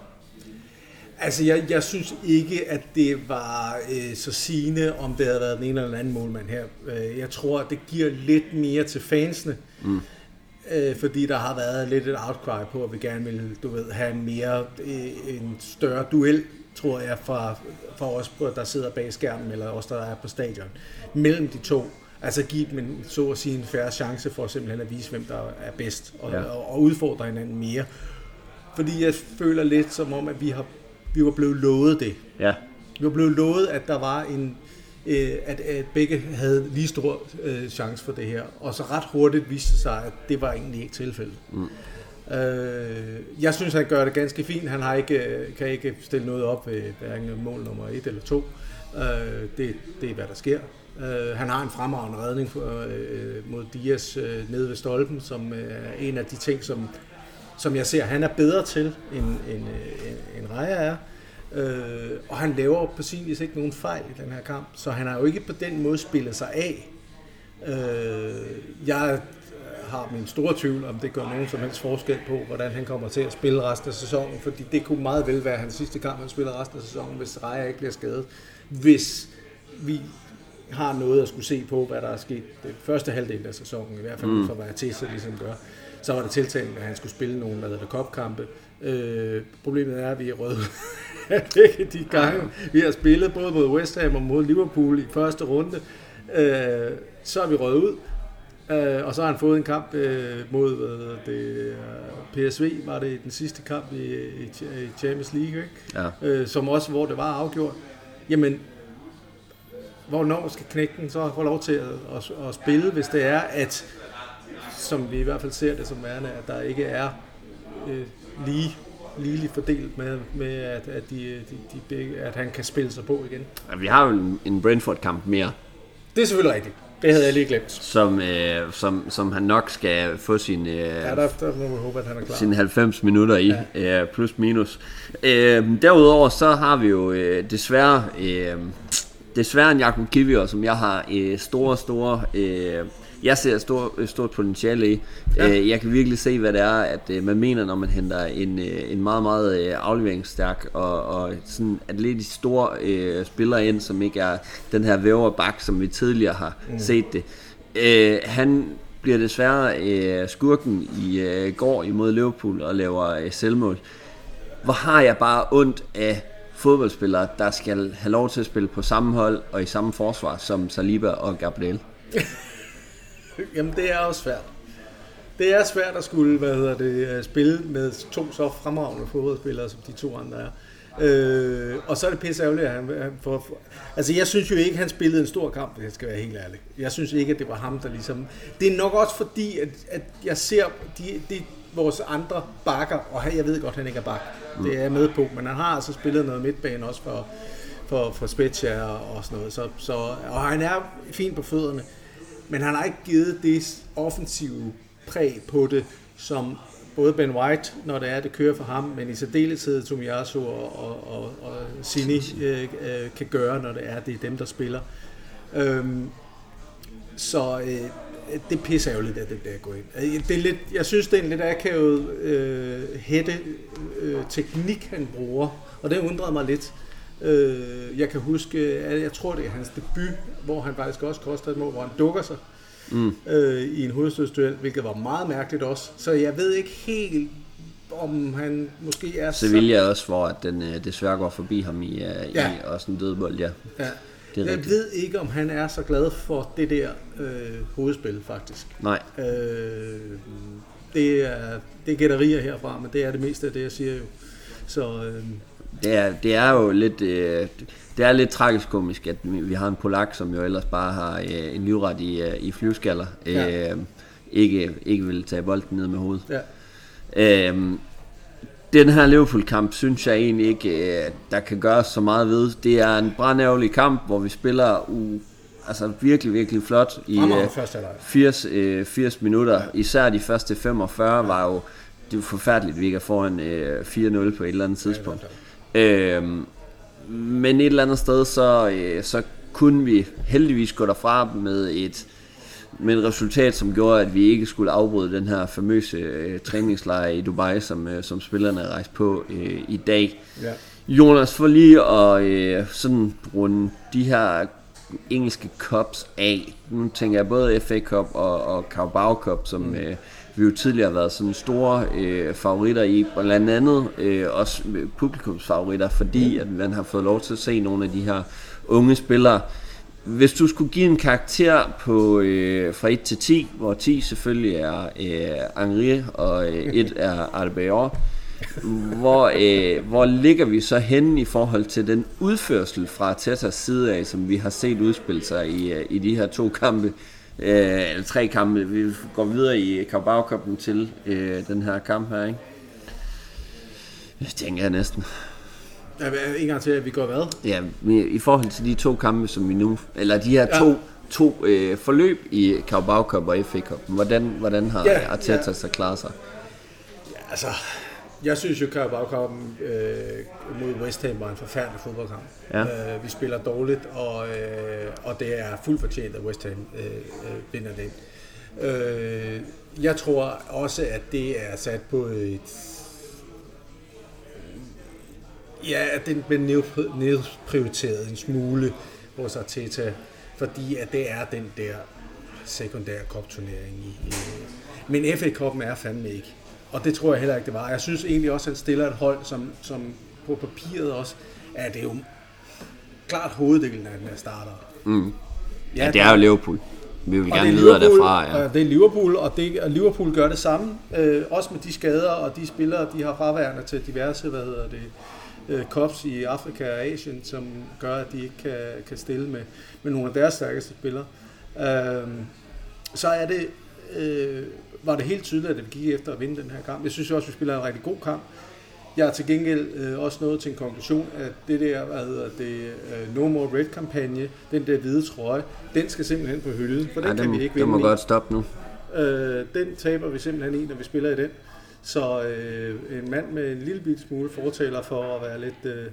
Altså, jeg, jeg synes ikke, at det var øh, så sigende, om det havde været den ene eller anden målmand her. Øh, jeg tror, at det giver lidt mere til fansene, mm. øh, fordi der har været lidt et outcry på, at vi gerne vil du ved, have en mere øh, en større duel, tror jeg, fra, fra os, der sidder bag skærmen, eller os, der er på stadion, mellem de to. Altså give dem en, så at sige en færre chance for simpelthen at vise, hvem der er bedst, og, ja. og, og udfordre hinanden mere. Fordi jeg føler lidt som om, at vi, har, vi var blevet lovet det. Ja. Vi var blevet lovet, at der var en, øh, at, at begge havde lige stor øh, chance for det her. Og så ret hurtigt viste sig, at det var egentlig ikke tilfældet. Mm. Øh, jeg synes, han gør det ganske fint. Han har ikke, øh, kan ikke stille noget op ved hverken mål nummer et eller to. Øh, det, det er, hvad der sker. Øh, han har en fremragende redning for, øh, mod Dias øh, nede ved stolpen, som øh, er en af de ting, som, som jeg ser, han er bedre til, end, end, uh, end Raja er. Øh, og han laver på sin vis ikke nogen fejl i den her kamp, så han har jo ikke på den måde spillet sig af. Øh, jeg har min store tvivl, om det gør nogen som helst forskel på, hvordan han kommer til at spille resten af sæsonen, fordi det kunne meget vel være hans sidste kamp, han spiller resten af sæsonen, hvis Raja ikke bliver skadet. Hvis vi har noget at skulle se på, hvad der er sket den første halvdel af sæsonen, i hvert fald mm. for hvad Tessa ligesom gør. Så var det tiltænkt, at han skulle spille nogle, hvad hedder kopkampe. Øh, problemet er, at vi er røde begge de gange, vi har spillet, både mod West Ham og mod Liverpool i første runde. Øh, så er vi røget ud. Øh, og så har han fået en kamp øh, mod hvad det, PSV, var det den sidste kamp i, i, i Champions League, ikke? Ja. Øh, som også, hvor det var afgjort. Jamen, hvornår skal knækken så få lov til at, at, at spille, hvis det er, at som vi i hvert fald ser det som værende, at der ikke er øh, lige ligeligt fordelt med, med at, at, de, de, de begge, at han kan spille sig på igen. Vi har jo en, en Brentford-kamp mere. Det er selvfølgelig rigtigt. Det havde jeg lige glemt. Som, øh, som, som han nok skal få sin, øh, ja, der, der må vi håbe, at han er klar. sin 90 minutter i, ja. øh, plus minus. Øh, derudover så har vi jo øh, desværre øh, desværre en Jakob Kivior, som jeg har øh, store, store... Øh, jeg ser stor, stort potentiale i. Ja. Øh, jeg kan virkelig se, hvad det er, at øh, man mener, når man henter en, øh, en meget, meget øh, afleveringsstærk og, og sådan atletisk stor øh, spiller ind, som ikke er den her væverbak, som vi tidligere har mm. set det. Øh, han bliver desværre øh, skurken i øh, går imod Liverpool og laver øh, selvmål. Hvor har jeg bare ondt af fodboldspillere, der skal have lov til at spille på samme hold og i samme forsvar som Saliba og Gabriel? Jamen det er også svært. Det er svært at skulle hvad hedder det, øh, spille med to så fremragende fodboldspillere, som de to andre er. Øh, og så er det pisse ærgerligt, at han, han får... Altså, jeg synes jo ikke, at han spillede en stor kamp, hvis jeg skal være helt ærlig. Jeg synes ikke, at det var ham, der ligesom... Det er nok også fordi, at, at jeg ser de, de, vores andre bakker, og jeg ved godt, at han ikke er bak. Det er jeg med på, men han har altså spillet noget midtbane også for, for, for Spezia og, og sådan noget. Så, så, og han er fin på fødderne, men han har ikke givet det offensive præg på det, som både Ben White, når det er, det kører for ham, men i særdeleshed Tomiyasu og, og, og, og Sini øh, øh, kan gøre, når det er, det er dem, der spiller. Øhm, så øh, det pisser jo lidt af det der gå ind. Øh, det er lidt, jeg synes, det er en lidt akavet øh, hætte øh, teknik, han bruger, og det undrede mig lidt. Øh, jeg kan huske, at jeg tror, det er hans debut, hvor han faktisk også koster et mål, hvor han dukker sig mm. øh, i en hovedstødsduel, hvilket var meget mærkeligt også. Så jeg ved ikke helt, om han måske er... Sevilla så... også, hvor at den øh, desværre går forbi ham i, uh, ja. i også en dødbold, ja. ja. Det er jeg rigtigt. ved ikke, om han er så glad for det der øh, hovedspil, faktisk. Nej. Øh, det er, det er gætterier herfra, men det er det meste af det, jeg siger jo. Så, øh, det, er, det er jo lidt... Øh, det er lidt tragisk komisk, at vi har en polak, som jo ellers bare har øh, en livret i, øh, i flyvskaller, øh, ja. ikke, ikke vil tage bolden ned med hovedet. Ja. Øh, den her Liverpool-kamp synes jeg egentlig ikke, øh, der kan gøres så meget ved. Det er en brandærgerlig kamp, hvor vi spiller u, altså virkelig, virkelig flot i uh, 80, uh, 80 minutter. Især de første 45 var jo det var forfærdeligt, at vi ikke er foran uh, 4-0 på et eller andet tidspunkt. Uh, men et eller andet sted, så, så kunne vi heldigvis gå derfra med et med et resultat, som gjorde, at vi ikke skulle afbryde den her famøse øh, træningslejr i Dubai, som, øh, som spillerne rejste på øh, i dag. Ja. Jonas, for lige at øh, sådan runde de her engelske cups af. Nu tænker jeg både FA Cup og, og Carabao Cup, som mm. øh, vi jo tidligere har været sådan store øh, favoritter i, blandt andet øh, også publikumsfavoritter, fordi mm. at man har fået lov til at se nogle af de her unge spillere, hvis du skulle give en karakter på øh, fra 1 til 10, hvor 10 selvfølgelig er øh, Henri og øh, 1 er Arbeor, hvor, øh, hvor ligger vi så henne i forhold til den udførsel fra Tetas side af, som vi har set udspille sig i, øh, i de her to kampe, øh, eller tre kampe. Vi går videre i Carabao til øh, den her kamp her, ikke? Det tænker jeg næsten. En gang til, at vi går hvad? Ja, i forhold til de to kampe, som vi nu... Eller de her ja. to, to øh, forløb i Carabao Cup og FA Cup. Hvordan, hvordan har ja, Arteta ja. så klaret sig? Ja, altså... Jeg synes jo, Carabao Cup øh, mod West Ham var en forfærdelig fodboldkamp. Ja. Øh, vi spiller dårligt, og, øh, og det er fuldt fortjent, at West Ham øh, øh, vinder den. Øh, jeg tror også, at det er sat på et Ja, den blev nedprioriteret en smule hos Arteta, fordi at det er den der sekundære kopturnering. I, men FA Cup'en er fandme ikke. Og det tror jeg heller ikke, det var. Jeg synes egentlig også, at han stiller et hold, som, som på papiret også, er det jo klart hoveddelen af den her starter. Mm. Ja, ja, det er jo Liverpool. Vi vil gerne videre derfra. Ja. Det er Liverpool, og, det, og Liverpool gør det samme. Øh, også med de skader og de spillere, de har fraværende til diverse, hvad hedder det, øh, kops i Afrika og Asien, som gør, at de ikke kan, kan stille med, med nogle af deres stærkeste spillere. Øh, så er det, øh, var det helt tydeligt, at vi gik efter at vinde den her kamp. Jeg synes også, at vi spiller en rigtig god kamp. Jeg har til gengæld øh, også nået til en konklusion, at det der, hvad hedder det, uh, No More Red-kampagne, den der hvide trøje, den skal simpelthen på hylden, for den ja, kan vi ikke vinde Den må i. godt stoppe nu. Øh, den taber vi simpelthen i, når vi spiller i den. Så øh, en mand med en lille bit smule fortaler for at være lidt, øh,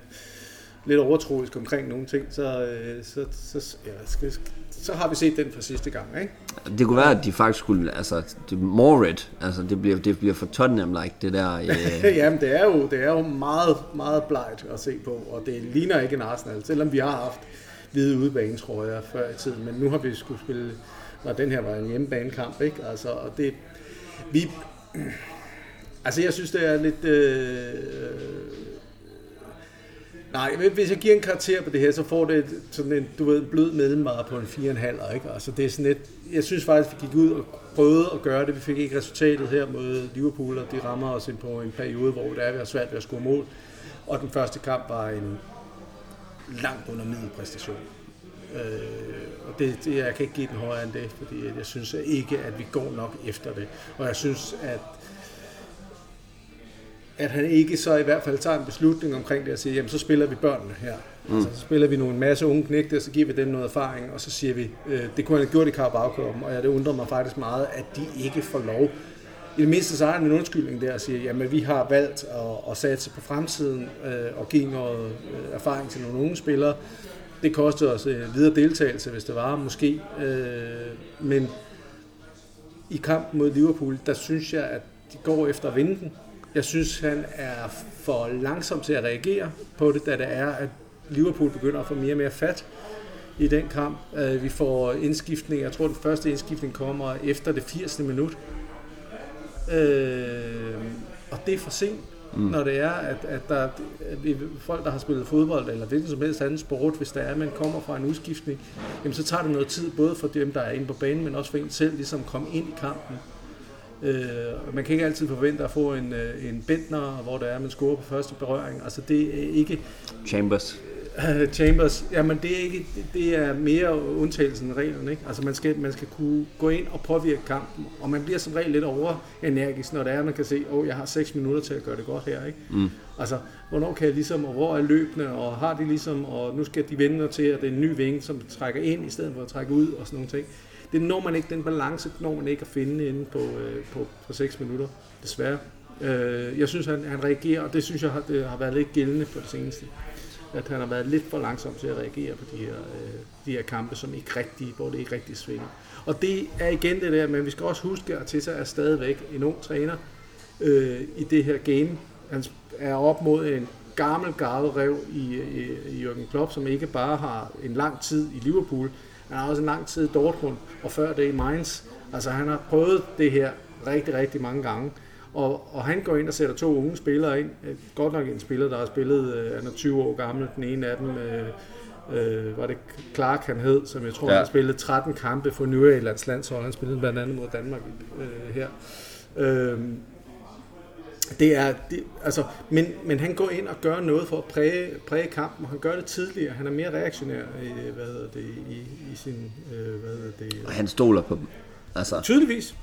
lidt overtroisk omkring nogle ting, så, øh, så, så, ja, skal, så har vi set den for sidste gang. Ikke? Det kunne være, at de faktisk skulle, altså, det more red, altså det bliver, det bliver for Tottenham-like, det der. Øh... Jamen, det er, jo, det er jo meget, meget blegt at se på, og det ligner ikke en Arsenal, selvom vi har haft hvide udebanetrøjer før i tiden, men nu har vi skulle spille, og den her var en hjemmebanekamp, ikke? Altså, og det, vi, Altså, jeg synes, det er lidt... Øh, nej, hvis jeg giver en karakter på det her, så får det sådan en, du ved, blød mellemvare på en 4,5, ikke? Altså, det er sådan et, jeg synes faktisk, vi gik ud og prøvede at gøre det. Vi fik ikke resultatet her mod Liverpool, og de rammer os ind på en periode, hvor det er, vi har svært ved at score mål. Og den første kamp var en langt under middelpræstation. Øh, og det, det, jeg kan ikke give den højere end det, fordi jeg synes ikke, at vi går nok efter det. Og jeg synes, at at han ikke så i hvert fald tager en beslutning omkring det og siger, jamen så spiller vi børnene her. Mm. Altså, så spiller vi nogle en masse unge knægte, og så giver vi dem noget erfaring, og så siger vi, øh, det kunne han have gjort i carabao og ja, det undrer mig faktisk meget, at de ikke får lov. I det mindste så har han en undskyldning der og siger, jamen vi har valgt at, at satse på fremtiden øh, og give noget øh, erfaring til nogle unge spillere. Det koster os øh, videre deltagelse, hvis det var, måske. Øh, men i kampen mod Liverpool, der synes jeg, at de går efter at vinde den. Jeg synes, han er for langsom til at reagere på det, da det er, at Liverpool begynder at få mere og mere fat i den kamp. Øh, vi får indskiftning, jeg tror den første indskiftning kommer efter det 80. minut. Øh, og det er for sent, mm. når det er, at, at der at folk, der har spillet fodbold eller hvilken som helst anden sport, hvis der er, at man kommer fra en udskiftning, jamen så tager det noget tid, både for dem, der er inde på banen, men også for en selv, ligesom at komme ind i kampen. Øh, man kan ikke altid forvente at få en, øh, en Bentner, hvor der er, man scorer på første berøring. Altså det er ikke... Chambers. Chambers, jamen det er, ikke, det er mere undtagelsen end reglen. Ikke? Altså man skal, man skal kunne gå ind og påvirke kampen, og man bliver som regel lidt overenergisk, når det er, man kan se, at oh, jeg har 6 minutter til at gøre det godt her. Ikke? Mm. Altså, hvornår kan jeg ligesom, og hvor er løbende, og har de ligesom, og nu skal de vende til, at det er en ny vinge, som trækker ind, i stedet for at trække ud, og sådan nogle ting. Det når man ikke, den balance når man ikke at finde inde på, øh, på, på 6 minutter, desværre. Øh, jeg synes, han, han reagerer, og det synes jeg har, det har været lidt gældende på det seneste at han har været lidt for langsom til at reagere på de her, øh, de her kampe, som ikke rigtig, hvor det ikke rigtig svinger. Og det er igen det der, men vi skal også huske, at Tessa er stadigvæk en ung træner øh, i det her game. Han er op mod en gammel rev i, i, i Jürgen Klopp, som ikke bare har en lang tid i Liverpool, han har også en lang tid i Dortmund, og før det i Mainz. Altså han har prøvet det her rigtig, rigtig mange gange. Og, og han går ind og sætter to unge spillere ind. Godt nok en spiller, der har spillet, øh, han er 20 år gammel, den ene af dem, øh, øh, var det Clark han hed, som jeg tror, ja. han har spillet 13 kampe for New Englands landshold. Han spillede blandt andet mod Danmark øh, her. Øh, det er, det, altså, men, men han går ind og gør noget for at præge, præge kampen, og han gør det tidligere. Han er mere reaktionær i, hvad hedder det, i, i sin... Øh, hvad hedder det, og han stoler på dem. Altså. Tydeligvis.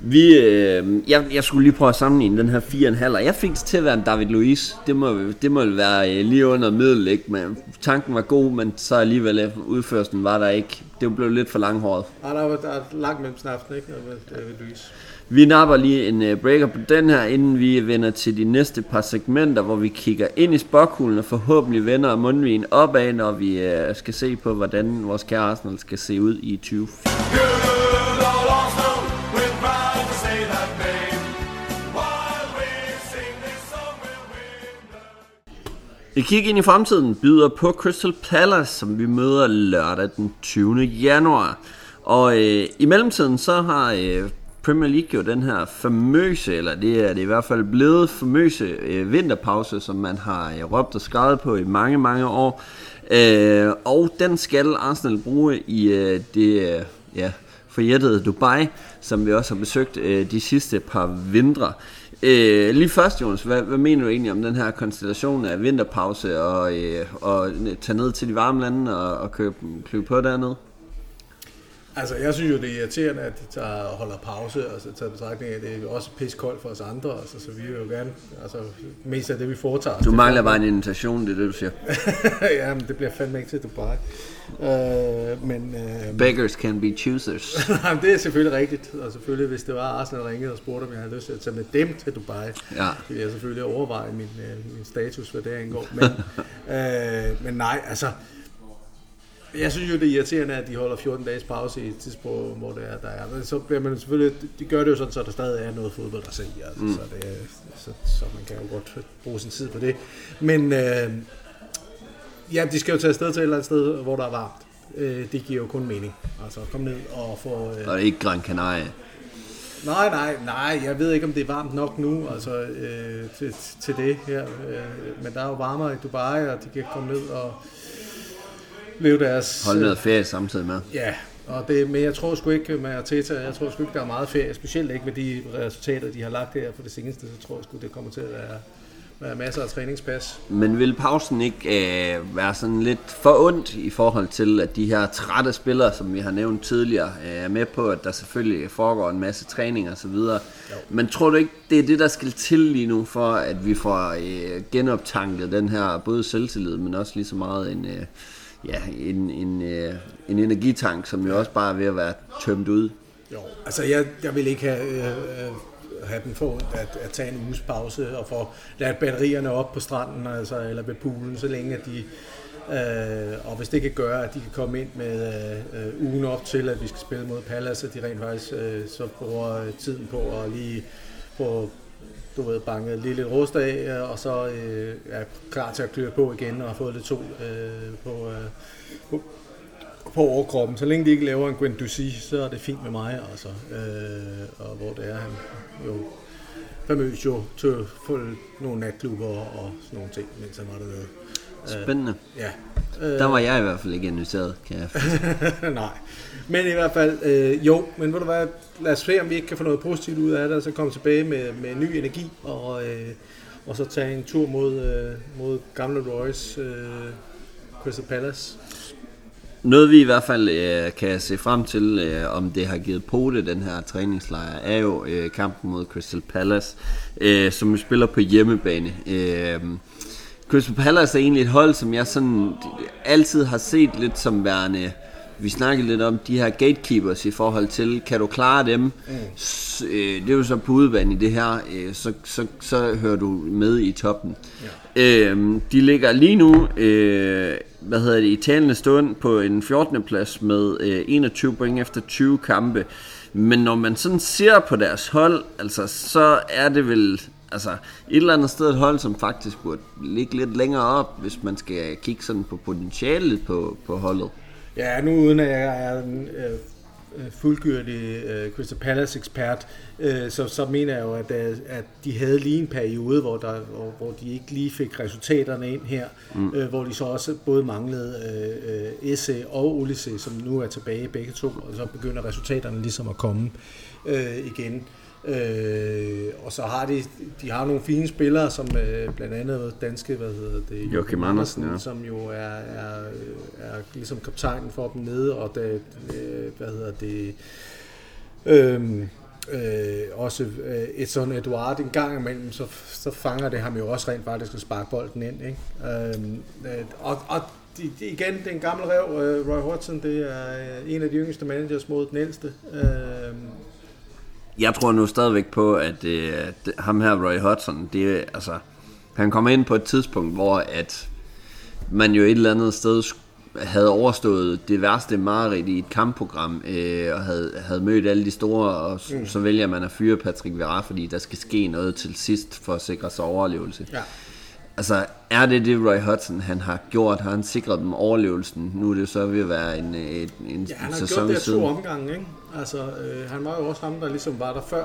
Vi, øh, jeg, jeg skulle lige prøve at sammenligne den her 4,5, og jeg fik det til at være en David Luiz. Det må, det må være øh, lige under middel, ikke? Men tanken var god, men så alligevel øh, udførelsen var der ikke. Det blev lidt for langhåret. Ja, der var, der er langt mellem snaften, ikke? David Luiz. Vi napper lige en øh, breaker på den her, inden vi vender til de næste par segmenter, hvor vi kigger ind i spokhulen og forhåbentlig vender mundvigen opad, når vi øh, skal se på, hvordan vores kære Arsenal skal se ud i 20. Et kigger ind i fremtiden byder på Crystal Palace, som vi møder lørdag den 20. januar. Og øh, i mellemtiden så har øh, Premier League jo den her famøse, eller det er det i hvert fald blevet famøse øh, vinterpause, som man har øh, råbt og skrevet på i mange, mange år. Øh, og den skal Arsenal bruge i øh, det øh, ja, forjættede Dubai, som vi også har besøgt øh, de sidste par vintre. Øh, lige først, Jonas, hvad, hvad mener du egentlig om den her konstellation af vinterpause og, øh, og tage ned til de varme lande og, og købe, købe på dernede? Altså, jeg synes jo, det er irriterende, at de tager, holder pause, og så tager betragtning af, at det er også koldt for os andre, altså, så vi vil jo gerne, altså, mest af det, vi foretager. Du mangler bare en invitation, det er det, du siger. ja, men det bliver fandme ikke til Dubai. Øh, men, øh, Beggars can be choosers. det er selvfølgelig rigtigt, og selvfølgelig, hvis det var Arsenal, der ringede og spurgte, om jeg havde lyst til at tage med dem til Dubai, ja. ville jeg selvfølgelig overveje min, øh, min status, hvad det angår. Men, øh, men nej, altså, jeg synes jo, det er irriterende, at de holder 14 dages pause i et tidspunkt, hvor det er, der er. Men så bliver man selvfølgelig, de gør det jo sådan, så der stadig er noget fodbold at se. Altså, mm. så, det, så, så, man kan jo godt bruge sin tid på det. Men øh, ja, de skal jo tage afsted til et eller andet sted, hvor der er varmt. Øh, det giver jo kun mening. Altså, kom ned og få... Øh, og ikke Gran Canaria. Nej, nej, nej. Jeg ved ikke, om det er varmt nok nu altså, øh, til, til det her. Øh, men der er jo varmere i Dubai, og de kan komme ned og leve deres... Holde noget ferie samtidig med. Ja, og det, men jeg tror sgu ikke med Arteta, jeg tror sgu ikke, der er meget ferie, specielt ikke med de resultater, de har lagt her for det seneste, så tror jeg sgu, det kommer til at være, være masser af træningspas. Men vil pausen ikke øh, være sådan lidt for ondt i forhold til, at de her trætte spillere, som vi har nævnt tidligere, øh, er med på, at der selvfølgelig foregår en masse træning og så videre. Men tror du ikke, det er det, der skal til lige nu, for at vi får øh, genoptanket den her både selvtillid, men også lige så meget en... Øh, ja, en, en, øh, en energitank, som jo også bare er ved at være tømt ud. Jo, altså jeg, jeg vil ikke have, øh, øh have den for at, at tage en uges pause og få lagt batterierne op på stranden, altså, eller ved poolen, så længe at de Øh, og hvis det kan gøre, at de kan komme ind med øh, øh ugen op til, at vi skal spille mod Palace, at de rent faktisk øh, så bruger øh, tiden på at lige få du ved, banket lige lidt rust af, øh, og så øh, er klar til at køre på igen og har fået lidt sol øh, på, øh, på, på overkroppen. Så længe de ikke laver en Gwen Ducy, så er det fint med mig, altså. Øh, og hvor det er, han jo famøs jo til at få nogle natklubber og sådan nogle ting, mens han var dernede. Spændende. Øh, ja. Der var jeg i hvert fald ikke inviteret, kan jeg Nej. Men i hvert fald, øh, jo, men ved du hvad, lad os se, om vi ikke kan få noget positivt ud af det, og så komme tilbage med, med ny energi, og, øh, og så tage en tur mod, øh, mod gamle Royce, øh, Crystal Palace. Noget vi i hvert fald øh, kan se frem til, øh, om det har givet pote, den her træningslejr, er jo øh, kampen mod Crystal Palace, øh, som vi spiller på hjemmebane. Øh, Crystal Palace er egentlig et hold, som jeg sådan altid har set lidt som værende vi snakkede lidt om de her gatekeepers i forhold til, kan du klare dem? Mm. Øh, det er jo så på udvand i det her, øh, så, så, så hører du med i toppen. Ja. Øh, de ligger lige nu, øh, hvad hedder det, i talende stund på en 14. plads med øh, 21 point efter 20 kampe. Men når man sådan ser på deres hold, altså, så er det vel altså et eller andet sted et hold, som faktisk burde ligge lidt længere op, hvis man skal kigge sådan på potentialet på, på holdet. Ja, nu uden at jeg er en øh, øh fuldgyldig øh, Crystal Palace ekspert, øh, så, så mener jeg jo, at, øh, at de havde lige en periode, hvor, der, hvor, hvor de ikke lige fik resultaterne ind her, mm. øh, hvor de så også både manglede øh, Esse og Ulisse, som nu er tilbage begge to, og så begynder resultaterne ligesom at komme øh, igen. Øh, og så har de, de har nogle fine spillere, som øh, blandt andet danske, hvad hedder det, Joachim Andersen, ja. som jo er, er, er ligesom kaptajnen for dem nede, og det, øh, hvad hedder det, øh, øh, også øh, et sådan Eduard en gang imellem, så, så fanger det ham jo også rent faktisk at sparke bolden ind. Ikke? Øhm, øh, og, og de, de, igen, det er en gammel rev, øh, Roy Hodgson, det er en af de yngste managers mod den ældste. Øh, jeg tror nu stadigvæk på, at øh, ham her, Roy Hodgson, det, altså, han kommer ind på et tidspunkt, hvor at man jo et eller andet sted havde overstået det værste mareridt i et kampprogram, øh, og havde, havde mødt alle de store, og mm. så vælger man at fyre Patrick Vera, fordi der skal ske noget til sidst for at sikre sig overlevelse. Ja. Altså, er det det, Roy Hudson han har gjort? Har han sikret dem overlevelsen? Nu er det så ved at være en, en, en ja, han har gjort det to omgange, ikke? Altså, øh, han var jo også ham, der ligesom var der før,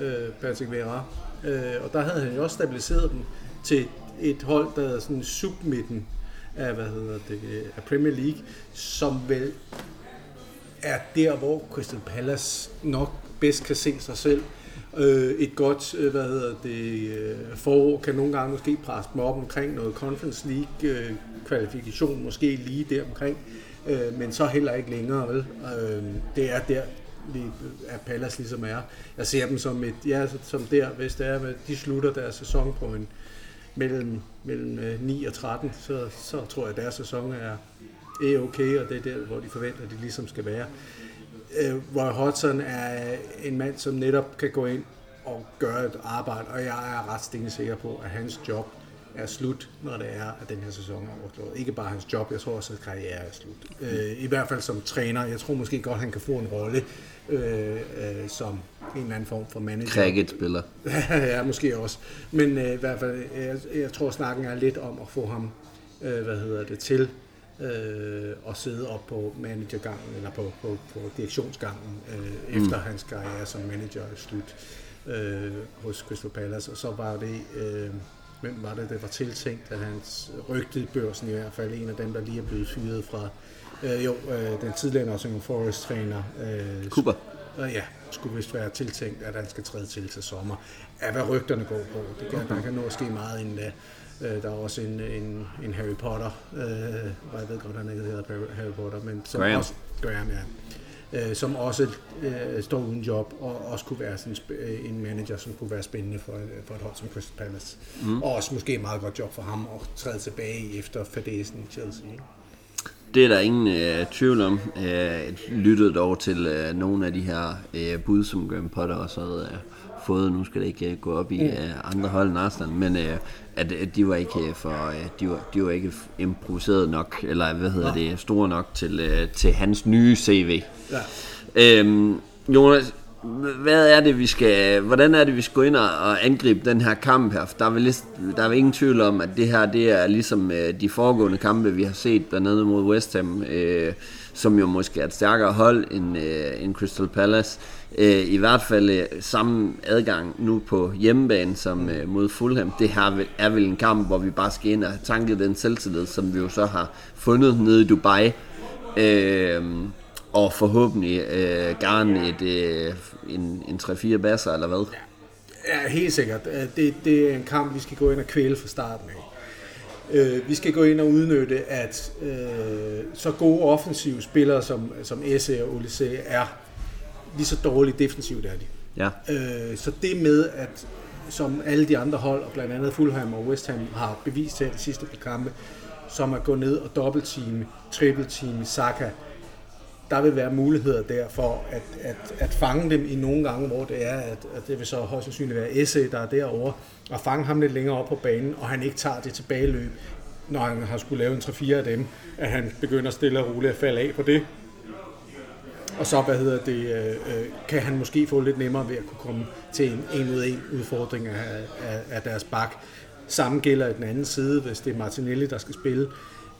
øh, Patrick Vera. Øh, og der havde han jo også stabiliseret dem til et hold, der er sådan submitten af, hvad hedder det, af Premier League, som vel er der, hvor Crystal Palace nok bedst kan se sig selv. Øh, et godt, øh, hvad hedder det, øh, forår kan nogle gange måske presse dem op omkring noget Conference League øh, kvalifikation, måske lige der omkring øh, Øh, men så heller ikke længere. Vel? Øh, det er der, vi, at Pallas ligesom er. Jeg ser dem som et, ja, som der, hvis det er, de slutter deres sæson på en mellem, mellem øh, 9 og 13, så, så tror jeg, at deres sæson er, er okay, og det er der, hvor de forventer, at de ligesom skal være. Øh, Roy Hodgson er en mand, som netop kan gå ind og gøre et arbejde, og jeg er ret sikker på, at hans job er slut, når det er, at den her sæson er overstået. Ikke bare hans job, jeg tror også, at karriere er slut. Øh, I hvert fald som træner. Jeg tror måske godt, han kan få en rolle øh, øh, som en eller anden form for manager. Cricket-spiller. ja, måske også. Men øh, i hvert fald, jeg, jeg tror, snakken er lidt om at få ham, øh, hvad hedder det, til øh, at sidde op på managergangen, eller på, på, på direktionsgangen, øh, efter mm. hans karriere som manager er slut øh, hos Crystal Palace. Og så var det... Øh, hvem var det, der var tiltænkt, at hans børsen i hvert fald, en af dem, der lige er blevet fyret fra, øh, jo, øh, den tidligere Nottingham Forest-træner. Øh, Cooper. Øh, ja, skulle vist være tiltænkt, at han skal træde til til sommer. Af hvad rygterne går på. Det kan, okay. Der kan nå at ske meget inden da. Øh, der er også en, en, en Harry Potter, øh, jeg ved godt, han ikke hedder Harry Potter, men som Graham. også, Graham, ja øh, som også øh, står uden job, og også kunne være sådan øh, en manager, som kunne være spændende for, for et hold som Crystal Palace. Mm. Og også måske et meget godt job for ham at træde tilbage efter fadesen i Chelsea. det er der ingen øh, tvivl om. Øh, lyttede dog til øh, nogle af de her øh, bud, som Graham Potter også havde øh, fået. Nu skal det ikke øh, gå op i øh, andre hold end Arsenal, men øh, at, at de var ikke for øh, de var, de var ikke improviseret nok eller hvad hedder det store nok til øh, til hans nye CV. Ja. Øhm, Jonas, hvad er det, vi skal, hvordan er det, vi skal gå ind og angribe den her kamp her? For der er vel, der er vel ingen tvivl om, at det her, det er ligesom de foregående kampe, vi har set, blandt andet mod West Ham, øh, som jo måske er et stærkere hold end, øh, end Crystal Palace. Øh, I hvert fald øh, samme adgang nu på hjemmebane som øh, mod Fulham. Det her er vel, er vel en kamp, hvor vi bare skal ind og tanke den selvtillid, som vi jo så har fundet nede i Dubai. Øh, og forhåbentlig øh, gerne et, øh, en, en 3-4 basser, eller hvad? Ja, helt sikkert. Øh, Det, det er en kamp, vi skal gå ind og kvæle fra starten af. Øh, vi skal gå ind og udnytte, at øh, så gode offensive spillere som, som Esse og Olise er, lige så dårligt defensivt er de. Ja. Øh, så det med, at som alle de andre hold, og blandt andet Fulham og West Ham har bevist her de sidste par kampe, som at gå ned og dobbeltteame, triple-team Saka, der vil være muligheder der for at, at, at fange dem i nogle gange, hvor det er, at, at det vil så højst sandsynligt være Esse, der er derovre, og fange ham lidt længere op på banen, og han ikke tager det tilbageløb, når han har skulle lave en 3-4 af dem, at han begynder stille og roligt at falde af på det. Og så, hvad hedder det, øh, øh, kan han måske få lidt nemmere ved at kunne komme til en en ud en udfordring af, af, af deres bak. Samme gælder i den anden side, hvis det er Martinelli, der skal spille,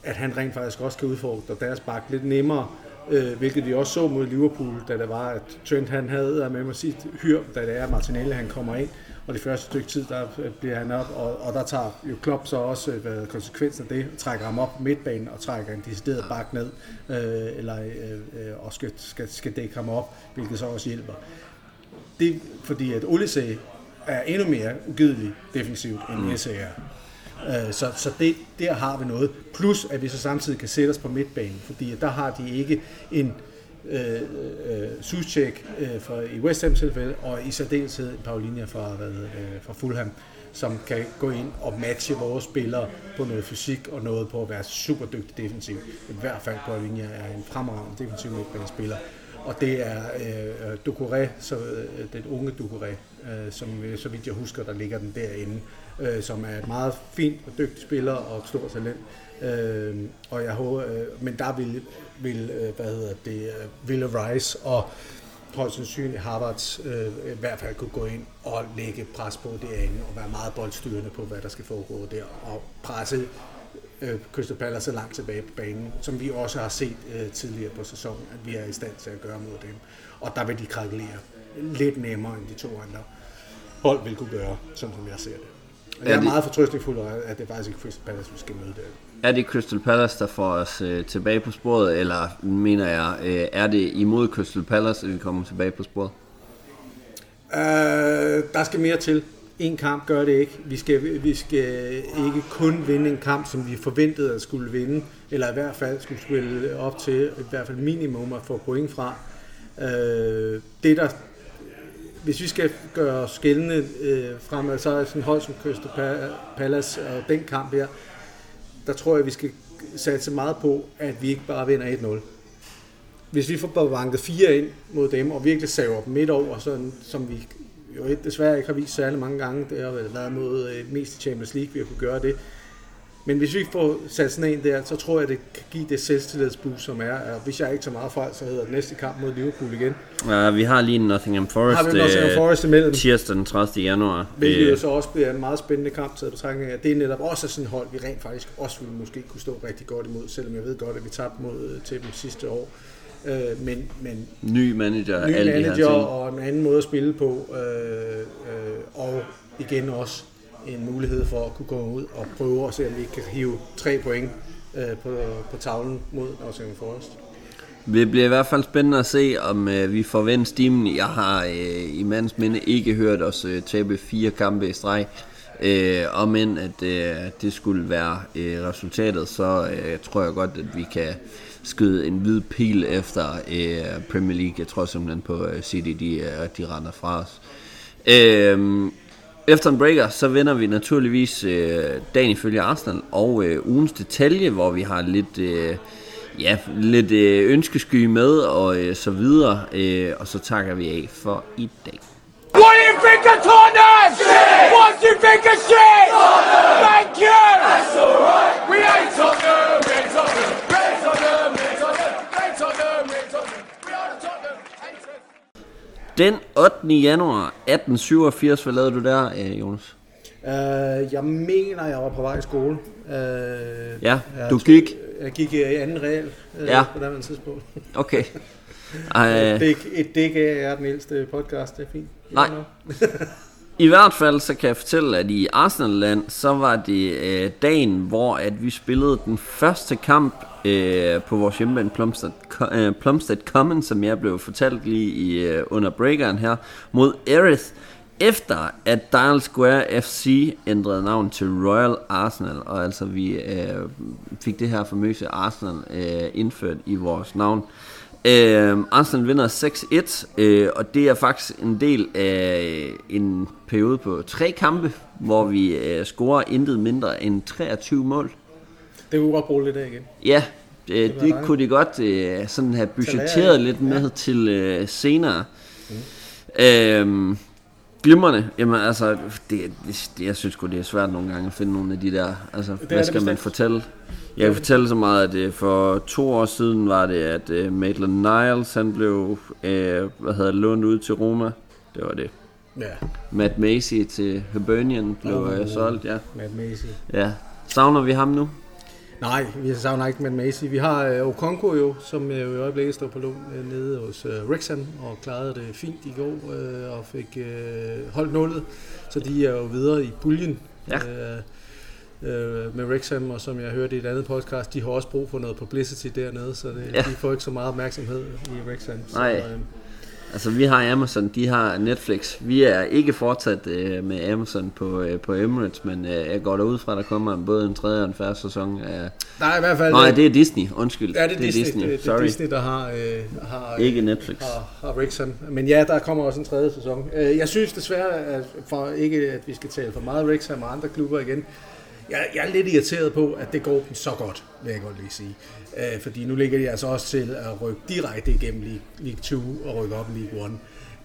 at han rent faktisk også kan udfordre deres bak lidt nemmere, øh, hvilket vi også så mod Liverpool, da det var, at Trent han havde med mig sit hyr, da det er Martinelli, han kommer ind, og det første stykke tid, der bliver han op, og, og der tager jo Klopp så også øh, hvad konsekvensen af det, trækker ham op midtbanen og trækker en decideret bak ned, øh, eller, øh, øh, og skal, skal, skal dække ham op, hvilket så også hjælper. Det er fordi, at Olise er endnu mere ugidelig defensivt, end mm. Esse er. Øh, Så, så det, der har vi noget. Plus, at vi så samtidig kan sætte os på midtbanen, fordi der har de ikke en øh, øh, Suschek øh, fra, øh, i West Ham tilfælde, og i særdeleshed en fra, hvad, øh, fra Fulham, som kan gå ind og matche vores spillere på noget fysik og noget på at være super dygtig defensiv. I hvert fald Paulinia er en fremragende defensiv midtbanespiller. Og det er øh, øh Ducouré, så, øh, den unge Ducouré, øh, som øh, så vidt jeg husker, der ligger den derinde, øh, som er et meget fint og dygtig spiller og et stort talent. Øh, og jeg håber, øh, men der vil, vil øh, hvad hedder det, øh, Ville Rice og højst sandsynligt Harvards øh, i hvert fald kunne gå ind og lægge pres på derinde og være meget boldstyrende på, hvad der skal foregå der, og presse øh, Crystal Palace så langt tilbage på banen, som vi også har set øh, tidligere på sæsonen, at vi er i stand til at gøre mod dem. Og der vil de krakkelere lidt nemmere, end de to andre hold vil kunne gøre, sådan som jeg ser det. Og jeg er meget fortrøstningsfuld, over, at det faktisk ikke Crystal Palace, vi skal møde der. Er det Crystal Palace, der får os øh, tilbage på sporet, eller mener jeg, øh, er det imod Crystal Palace, at vi kommer tilbage på sporet? Øh, der skal mere til. En kamp gør det ikke. Vi skal, vi skal ikke kun vinde en kamp, som vi forventede at skulle vinde, eller i hvert fald skulle spille op til, i hvert fald minimum at få point fra. Øh, det der, hvis vi skal gøre skældende øh, fremad, så er sådan en hold som Crystal Palace og den kamp her, der tror jeg, vi skal satse meget på, at vi ikke bare vinder 1-0 hvis vi får banket fire ind mod dem, og virkelig saver dem midt over, sådan, som vi jo desværre ikke har vist særlig mange gange, det har været mod øh, mest i Champions League, vi har kunne gøre det. Men hvis vi får sat sådan en der, så tror jeg, det kan give det selvtillidsboost, som er. Og hvis jeg ikke så meget fejl, så hedder det næste kamp mod Liverpool igen. Uh, vi har lige en Nottingham Forest, Har vi Nottingham øh, Forest imellem, tirsdag den 30. januar. hvilket jo Øh, så også bliver en meget spændende kamp til betragtning af. Det er netop også sådan et hold, vi rent faktisk også ville måske kunne stå rigtig godt imod, selvom jeg ved godt, at vi tabte mod øh, til dem sidste år. Øh, men, men ny manager, ny alle de her manager ting. og en anden måde at spille på, øh, øh, og igen også en mulighed for at kunne gå ud og prøve at se, om vi kan hive tre point øh, på, på tavlen mod Nottingham Forest. Det bliver i hvert fald spændende at se, om øh, vi får vendt stimen. Jeg har øh, i mands minde ikke hørt os øh, tabe fire kampe i streg. Øh, om end at øh, det skulle være øh, resultatet, så øh, tror jeg godt, at vi kan skyde en hvid pil efter øh, Premier League. Jeg tror simpelthen på øh, City, de, øh, de render fra os. Øh, efter en breaker, så vender vi naturligvis øh, dagen ifølge Arsenal og øh, ugens detalje, hvor vi har lidt... Øh, ja, lidt øh, ønskesky med og øh, så videre. Øh, og så takker vi af for i dag. What do you think of Tottenham? What do you think of shit? Thank you! That's alright! We ain't Tottenham! We ain't Tottenham! Den 8. januar 1887, hvad lavede du der, øh, Jonas? Uh, jeg mener, jeg var på vej i skole. Uh, Ja, du gik. Jeg gik i anden real uh, Ja. på det tidspunkt. Okay. Ej, Det, et dæk af, jeg er den ældste podcast, det er fint. Nej. I hvert fald så kan jeg fortælle, at i Arsenal-land, så var det øh, dagen, hvor at vi spillede den første kamp øh, på vores hjemmebane Plumstead, øh, Plumstead Common, som jeg blev fortalt lige i, øh, under breakeren her, mod Erith, efter at Dial Square FC ændrede navn til Royal Arsenal, og altså vi øh, fik det her famøse Arsenal øh, indført i vores navn. Øh, Arsenal vinder 6-1, øh, og det er faktisk en del af en periode på tre kampe, hvor vi øh, scorer intet mindre end 23 mål. Det kunne godt bruge lidt af igen. Ja, øh, det, det kunne de godt øh, sådan have budgetteret lidt med til øh, senere. Mm. Øh, glimrende. Jamen altså, det, det, det, jeg synes sgu, det er svært nogle gange at finde nogle af de der. Altså, er hvad det skal man fortælle? Jeg kan fortælle så meget, at øh, for to år siden var det, at øh, Maitland Niles, han blev, øh, hvad hedder lånt ud til Roma. Det var det. Ja, Matt Macy til Hibernian blev øh, solgt, ja. Matt Macy. ja. Savner vi ham nu? Nej, vi savner ikke Matt Macy. Vi har uh, Okonko jo, som uh, i øjeblikket står på lån uh, nede hos uh, Wrexham og klarede det fint i går uh, og fik uh, holdt nullet. Så de er jo videre i puljen Ja. uh, uh, med Wrexham, og som jeg hørte i et andet podcast, de har også brug for noget publicity dernede, så det, Ja. de får ikke så meget opmærksomhed i Wrexham. Nej. Så, uh, Altså, vi har Amazon, de har Netflix. Vi er ikke fortsat øh, med Amazon på, øh, på Emirates, men øh, jeg går derud fra, at der kommer både en tredje og en fjerde sæson af... er i hvert fald... Nej, det er Disney, undskyld. Ja, det er Disney. Disney. Det, det er Sorry. Disney, der har, øh, har Ikke Netflix. Har, har Wrexham. Men ja, der kommer også en tredje sæson. Øh, Jeg synes desværre, at for ikke at vi skal tale for meget Wrexham og andre klubber igen, jeg, jeg er lidt irriteret på, at det går dem så godt, vil jeg godt lige sige. Øh, fordi nu ligger de altså også til at rykke direkte igennem League, League 2 og rykke op i League 1.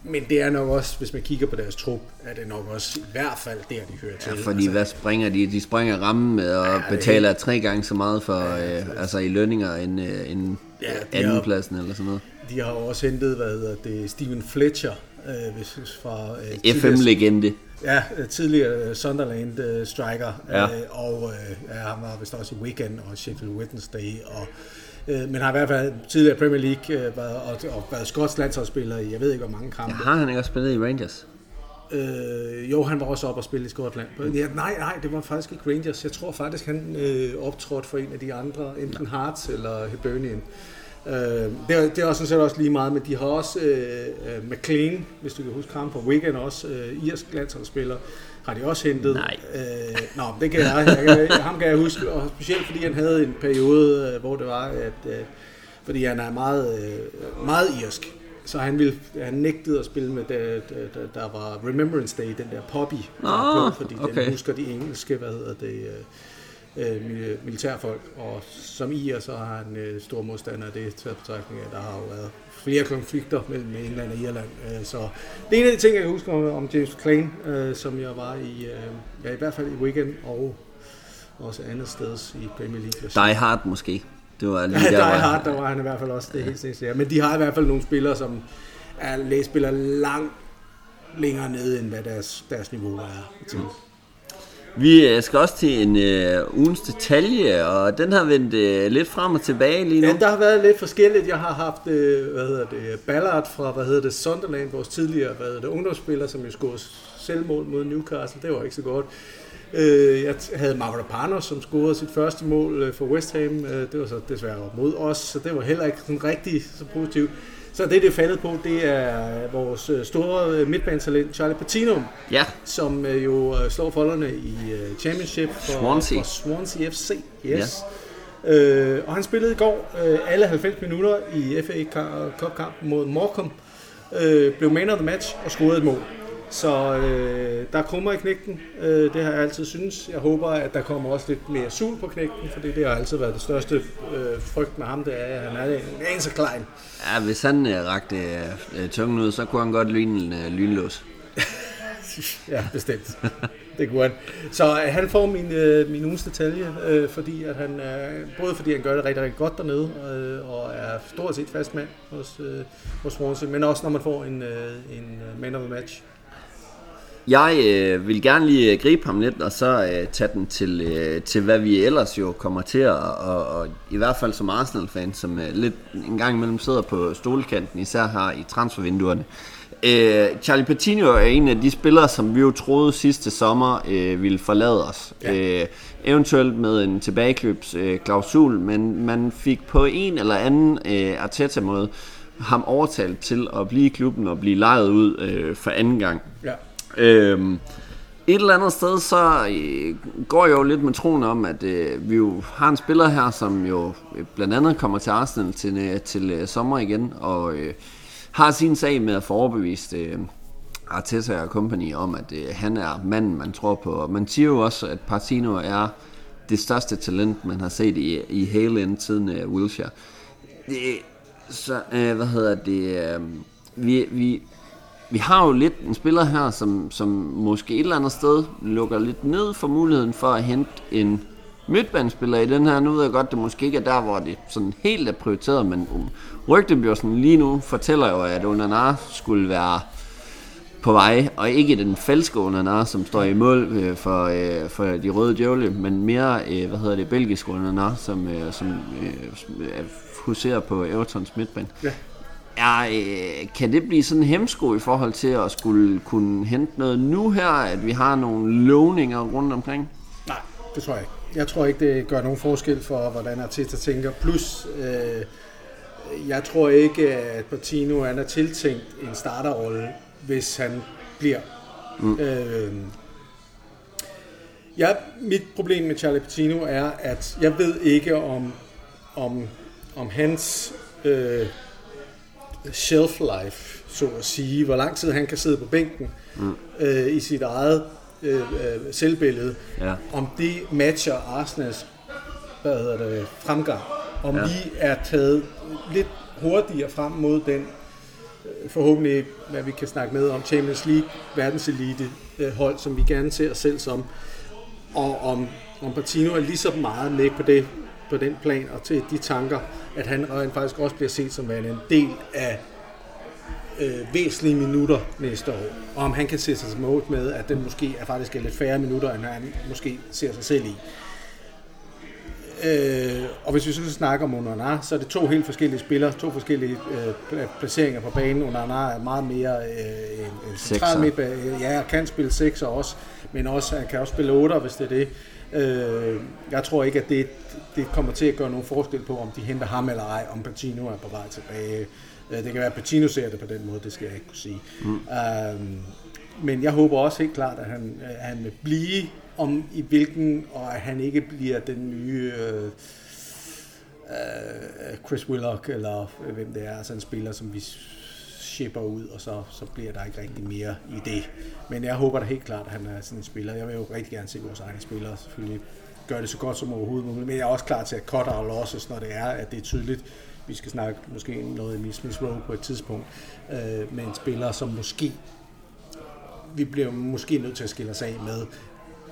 Men det er nok også, hvis man kigger på deres trup, er det nok også i hvert fald der, de hører til. Ja, fordi hvad springer de? De springer rammen med og Ja, ja, er betaler tre gange så meget for, øh, altså i lønninger end, øh, end Ja, ja, de har- andenpladsen eller sådan noget. De har også hentet, hvad hedder det, Steven Fletcher, øh, hvis, fra øh, FM-legende. Ja, øh, tidligere Sunderland uh, striker, Ja. øh, og øh, ja, han var vist også i Wigan og Sheffield Wednesday, og, øh, men har i hvert fald tidligere Premier League øh, været, og, og været skotsk landsholdsspiller i, jeg ved ikke hvor mange kampe. Har han ikke også spillet i Rangers? Øh, jo, han var også oppe og spille i Skotland. Ja, nej, nej, det var faktisk ikke Rangers. Jeg tror faktisk, han øh, optrådte for en af de andre, enten Hearts eller Hibernian. Øh, det, er, det er også sådan set også lige meget, men de har også øh, øh, McLean, hvis du kan huske ham på Wigan, også øh, irsk landsholdsspiller, har de også hentet. Nej. Øh, nå, det kan jeg, jeg, jeg, ham kan jeg huske, og specielt fordi han havde en periode, øh, hvor det var, at øh, fordi han er meget, øh, meget irsk, så han, ville, han nægtede at spille med, da, da, da der var Remembrance Day, den der poppy, der på, fordi okay. den husker de engelske, hvad hedder det, øh, øh, mil- militærfolk, og som ir, så har han øh, stor modstander af det, taget betragtning af, der har jo været flere konflikter mellem England og Irland. Øh, så det er en af de ting, jeg kan huske om, om James Klein, øh, som jeg var i, øh, ja, i hvert fald i weekend, og også andet sted i Premier League. Die Hard måske. Det var lige Ja, der, er hard, der var han i hvert fald også, det er helt sikkert. Men de har i hvert fald nogle spillere, som er lægespillere langt længere nede, end hvad deres, deres niveau er. Mm. Vi øh, skal også til en øh, ugens detalje, og den har vendt øh, lidt frem og tilbage lige nu. Ja, der har været lidt forskelligt. Jeg har haft, øh, hvad hedder det, Ballard fra, hvad hedder det, Sunderland, vores tidligere, hvad hedder det, ungdomsspiller, som jo scorede selvmål mod Newcastle. Det var ikke så godt. Øh, jeg havde Mavropanos, som scorede sit første mål øh, for West Ham. Øh, det var så desværre mod os, så det var heller ikke sådan rigtig så positivt. Så det, det er faldet på, det er vores øh, store øh, midtbanetalent, Charlie Patino, Ja, som øh, jo slår folderne i Championship for Swansea. for Swansea FC. Yes. Ja. Øh, og han spillede i går øh, alle 90 minutter i FA Cup kamp mod Morecambe. Øh, blev man of the match og scorede et mål. Så øh, der krummer i knægten, øh, det har jeg altid synes. Jeg håber, at der kommer også lidt mere sul på knægten, for det har altid været det største øh, frygt med ham, det er, at han er en anelse klein. Ja, hvis han øh, rakte øh, tungen ud, så kunne han godt lyne øh, lynlås. Ja, bestemt. Det kunne han. Så øh, han får min, øh, min ugens detalje, øh, fordi at han, øh, både fordi han gør det rigtig, rigtig godt dernede, øh, og er stort set fast mand hos, øh, hos Swansea, men også når man får en, øh, en øh, man of the match. Jeg øh, vil gerne lige øh, gribe ham lidt, og så øh, tage den til, øh, til, hvad vi ellers jo kommer til at, og, og i hvert fald som Arsenal-fan, som øh, lidt en gang imellem sidder på stolkanten, især her i transfervinduerne. Øh, Charlie Patino er en af de spillere, som vi jo troede sidste sommer øh, ville forlade os. Ja. Øh, eventuelt med en tilbagekøbsklausul, øh, klausul, men man fik på en eller anden øh, Arteta-måde ham overtalt til at blive i klubben og blive lejet ud øh, for anden gang. Ja. Øhm, et eller andet sted, så øh, går jeg jo lidt med troen om, at øh, vi jo har en spiller her, som jo øh, blandt andet kommer til Arsenal til, øh, til øh, sommer igen, og øh, har sin sag med at få overbevist øh, Arteta og company om, at øh, han er manden, man tror på. Og man siger jo også, at Partino er det største talent, man har set i, i hele end tiden øh, Wilshere. Det, så, øh, hvad hedder det, øh, vi, vi, vi har jo lidt en spiller her, som, som måske et eller andet sted lukker lidt ned for muligheden for at hente en midtbanespiller i den her. Nu ved jeg godt, det måske ikke er der, hvor det sådan helt er prioriteret, men um, rygtebjørsen lige nu fortæller jo, at Onana skulle være på vej, og ikke den falske Onana, som står i mål øh, for, øh, for de røde djævle, men mere, øh, hvad hedder det, belgisk Onana, som, øh, som øh, øh, huserer på Evertons midtbane. Ja. Er, øh, kan det blive sådan en hemsko i forhold til at skulle kunne hente noget nu her, at vi har nogle lovninger rundt omkring? Nej, det tror jeg ikke. Jeg tror ikke, det gør nogen forskel for, hvordan Arteta tænker. Plus, øh, jeg tror ikke, at Patino han er tiltænkt en starterrolle, hvis han bliver. Mm. Øh, ja, mit problem med Charlie Patino er, at jeg ved ikke om, om, om hans øh, shelf life, så at sige, hvor lang tid han kan sidde på bænken mm. øh, i sit eget øh, øh, selvbillede, Ja. om det matcher Arsenals hvad hedder det, fremgang. Om Ja. vi er taget lidt hurtigere frem mod den øh, forhåbentlig, hvad vi kan snakke med om Champions League, verdenselite øh, hold, som vi gerne ser os selv som. Og om, om Patino er lige så meget med på, det, på den plan og til de tanker, at han rent faktisk også bliver set som værende en del af øh, væsentlige minutter næste år. Og om han kan se sig som mål med, at den måske er faktisk lidt færre minutter, end han måske ser sig selv i. Øh, og hvis vi så skal snakke om Onana, så er det to helt forskellige spillere, to forskellige øh, pla- placeringer på banen. Onana er meget mere øh, en, en central midtbane. Ja, kan spille 6 også, men også, han kan også spille 8, hvis det er det. Øh, jeg tror ikke, at det, det kommer til at gøre nogen forskel på, om de henter ham eller ej, om Patino er på vej tilbage. Øh, det kan være, at Patino ser det på den måde, det skal jeg ikke kunne sige. Mm. Øh, men jeg håber også helt klart, at han, at han vil blive om i hvilken, og at han ikke bliver den nye øh, øh, Chris Willock, eller øh, hvem det er, altså en spiller, som vi shipper ud, og så, så bliver der ikke rigtig mere i det. Men jeg håber da helt klart, at han er sådan en spiller. Jeg vil jo rigtig gerne se vores egne spillere selvfølgelig gøre det så godt som overhovedet muligt, men jeg er også klar til at cut our losses, når det er, at det er tydeligt, vi skal snakke måske noget i Smith Row på et tidspunkt, øh, med en spiller, som måske vi bliver måske nødt til at skille os af med,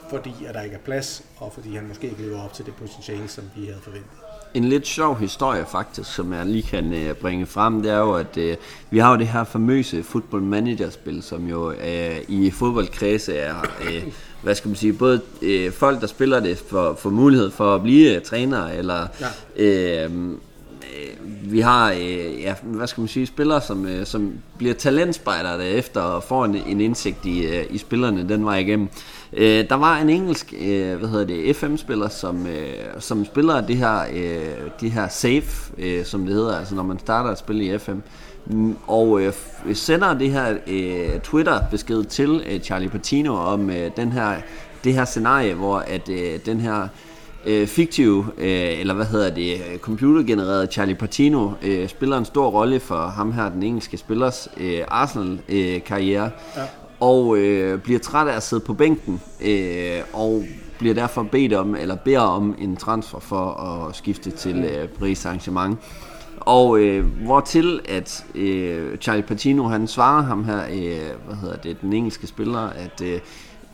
fordi at der ikke er plads, og fordi han måske ikke lever op til det potentiale, som vi havde forventet. En lidt sjov historie faktisk, som jeg lige kan øh, bringe frem, det er jo, at øh, vi har jo det her famøse football manager-spil, som jo øh, i fodboldkredse er, øh, hvad skal man sige, både øh, folk, der spiller det for, for mulighed for at blive øh, træner, eller Ja. øh, øh, vi har, øh, ja, hvad skal man sige, spillere, som, øh, som bliver talentspejdere efter og får en, en indsigt i, øh, i spillerne den vej igennem. Øh, der var en engelsk, øh, hvad hedder det, FM-spiller, som, øh, som spiller det her, øh, de her safe, øh, som det hedder, altså når man starter at spille i FM. Mm, og øh, sender det her øh, Twitter-besked til øh, Charlie Patino om øh, den her, det her scenarie, hvor at øh, den her øh, fiktive, øh, eller hvad hedder det, computergenererede Charlie Patino øh, spiller en stor rolle for ham her, den engelske spillers øh, Arsenal-karriere. Øh, Ja og øh, bliver træt af at sidde på bænken, øh, og bliver derfor bedt om, eller beder om en transfer for at skifte til øh, Paris Saint-Germain. Og øh, hvortil at øh, Charlie Patino han svarer ham her, øh, hvad hedder det, den engelske spiller, at øh,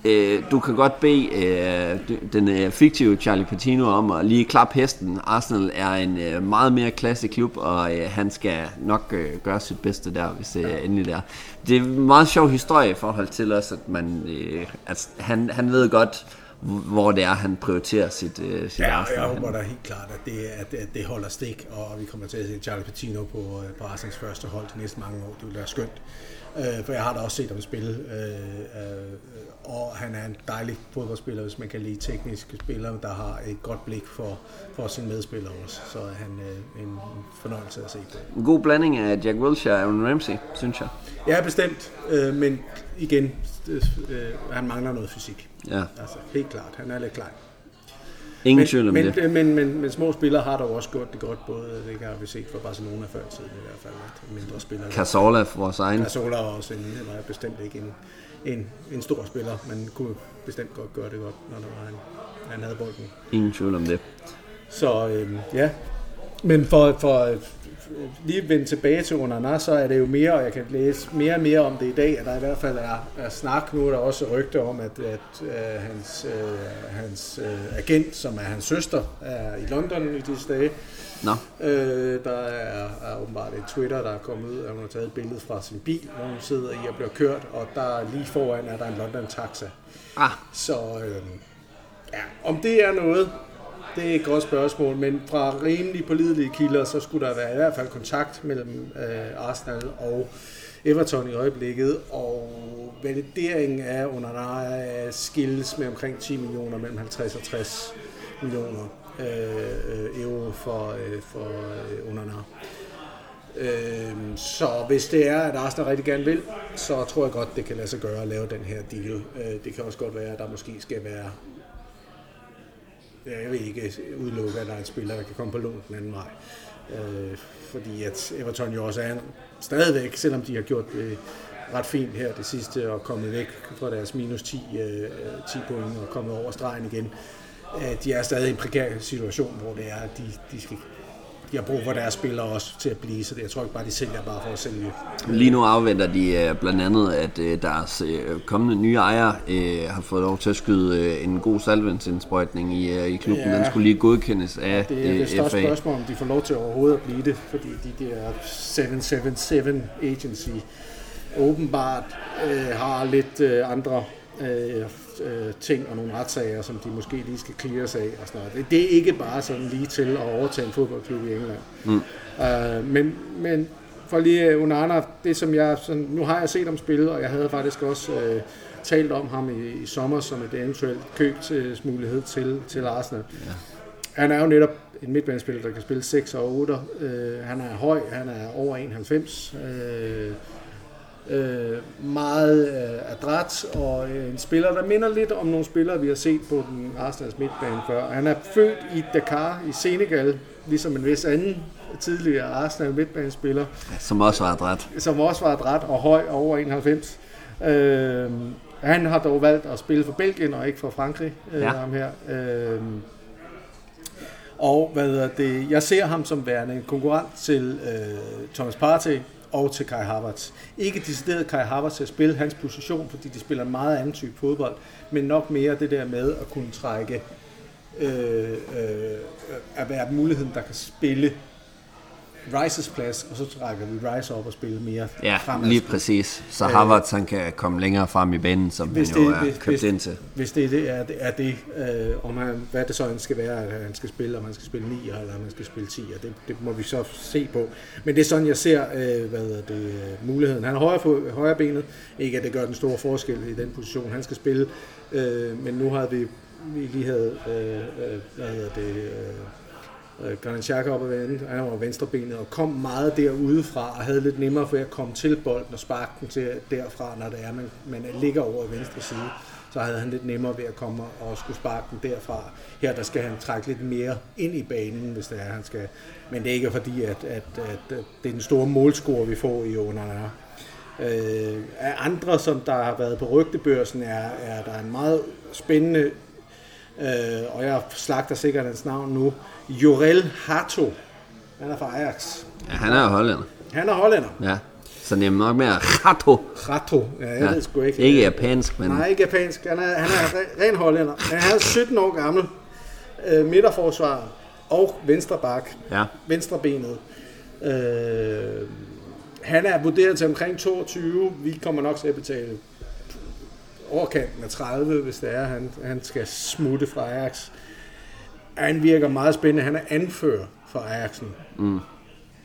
øh, du kan godt bede øh, den øh, fiktive Charlie Patino om at lige klappe hesten. Arsenal er en øh, meget mere klasse klub, og øh, han skal nok øh, gøre sit bedste der, hvis det øh, endelig er. Det er en meget sjov historie i forhold til os, at man, øh, altså, han, han ved godt, hvor det er, han prioriterer sit, øh, sit Ja, Arsenal. jeg hen. håber da helt klart, at det, at, at det holder stik, og vi kommer til at se Charlie Patino på, øh, på Arsenals første hold de næste mange år. Det vil være skønt. Øh, for jeg har da også set ham spille, øh, øh, og han er en dejlig fodboldspiller, hvis man kan lide tekniske spillere, der har et godt blik for, for sine medspillere også. Så er han øh, en fornøjelse at se på. En god blanding af Jack Wilshere og Aaron Ramsey, synes jeg. Ja, bestemt, øh, men igen, øh, han mangler noget fysik. Ja, Altså, helt klart, han er lidt klein. Ingen Men, tvivl om men, det. men, men, men små spillere har dog også gjort det godt, både det har vi set fra Barcelona før i tiden i hvert fald, at mindre spillere. Cazorla for vores egen. Casola var også en, var bestemt ikke en, en, en stor spiller, men kunne bestemt godt gøre det godt, når der var han, han havde bolden. Ingen tvivl om det. Så øhm, ja, men for, for lige vende tilbage til Onana, så er det jo mere, og jeg kan læse mere og mere om det i dag, at der i hvert fald er, er snak. Nu er der også rygter om, at, at øh, hans, øh, hans øh, agent, som er hans søster, er i London i disse dage. Nå, Øh, der er, er åbenbart en Twitter, der er kommet ud, at hun har taget et billede fra sin bil, hvor hun sidder i og bliver kørt, og der lige foran er der en London Taxa. ah, Så øh, ja, om det er noget, det er et godt spørgsmål, men fra rimelig pålidelige kilder, så skulle der være i hvert fald kontakt mellem øh, Arsenal og Everton i øjeblikket, og valideringen af Onana er skilles med omkring 10 millioner, mellem 50 og 60 millioner øh, euro for, øh, for øh, Onana. Øh, så hvis det er, at Arsenal rigtig gerne vil, så tror jeg godt, det kan lade sig gøre at lave den her deal. Øh, det kan også godt være, at der måske skal være jeg vil ikke udelukke, at der er en spiller, der kan komme på lån den anden vej. Øh, fordi at Everton jo også er en, stadigvæk, selvom de har gjort det ret fint her det sidste, og kommet væk fra deres minus 10, øh, 10 point og kommet over stregen igen. Øh, de er stadig i en prekær situation, hvor det er, at de, de skal de har brug for deres spillere også til at blive, så det, jeg tror ikke bare, de sælger bare for at sælge. Lige nu afventer de øh, blandt andet, at øh, deres øh, kommende nye ejer har fået lov til at skyde en god salvandsindsprøjtning i, i klubben. Ja. Den skulle lige godkendes af Det er det største FA. spørgsmål, om de får lov til overhovedet at blive det, fordi de der 777 Agency åbenbart øh, har lidt øh, andre øh, øh, ting og nogle retssager, som de måske lige skal clears af og sådan noget. Det, det er ikke bare sådan lige til at overtage en fodboldklub i England. Mm. Øh, men, men for lige øh, Onana, det som jeg, sådan, nu har jeg set ham spille, og jeg havde faktisk også øh, talt om ham i, i sommer som et eventuelt købsmulighed til, til Arsenal. Ja. Han er jo netop en midtbanespiller, der kan spille 6 og 8. Øh, han er høj, han er over 91. Øh, øh, meget øh, adræt, og øh, en spiller, der minder lidt om nogle spillere, vi har set på den Arsenals midtbane før. Han er født i Dakar i Senegal, ligesom en vis anden tidligere Arsenal midtbanespiller Som også var adræt. som også var adræt og høj over 91. Øh, han har dog valgt at spille for Belgien og ikke for Frankrig, øh, Ja. ham her. Øh, og hvad hedder det, jeg ser ham som værende en konkurrent til øh, Thomas Partey og til Kai Havertz. Ikke decideret Kai Havertz til at spille hans position, fordi de spiller en meget anden type fodbold, men nok mere det der med at kunne trække øh, øh, at være muligheden, der kan spille Rices plads, og så trækker vi Rice op og spiller mere Ja, fremad. lige præcis. Så Havertz han kan komme længere frem i banen, som Hvis han jo det- er hvis- købt hvis- ind til. Hvis det, det er, det, er det øh, om han, hvad det så han skal være, at han skal spille, om han skal spille 9 eller om han skal spille 10, og det, det må vi så se på. Men det er sådan, jeg ser øh, hvad hedder det, øh, muligheden. Han har højre, fod- højre benet, ikke at det gør den store forskel i den position, han skal spille, øh, men nu har vi, vi lige havde, øh, øh, hvad hedder det, øh, øh, Øh, Granit Xhaka op ad vandet, han var venstrebenet og kom meget derudefra og havde lidt nemmere for at komme til bolden og sparke den til derfra, når det er, man, man ligger over i venstre side. Så havde han lidt nemmere ved at komme og skulle sparke den derfra. Her der skal han trække lidt mere ind i banen, hvis det er, han skal. Men det er ikke fordi, at, at, at, at det er den store målscore, vi får i Onana. Øh, af andre, som der har været på rygtebørsen, er, er der en meget spændende, øh, og jeg slagter sikkert hans navn nu, Jorel Hato. Han er fra Ajax. Ja, han er hollænder. Han er hollænder. Ja. Så det er nok mere Rato. Rato. Ja, jeg ja. ved sgu ikke. Ikke japansk, men... Nej, ikke japansk. Han er, han er re- ren hollænder. Han er 17 år gammel. Øh, midterforsvar og venstre bak. Ja. Venstre benet. Øh, han er vurderet til omkring 22. Vi kommer nok til at betale overkanten af 30, hvis det er, han, han skal smutte fra Ajax. Han virker meget spændende. Han er anfører for Ajaxen. Mm.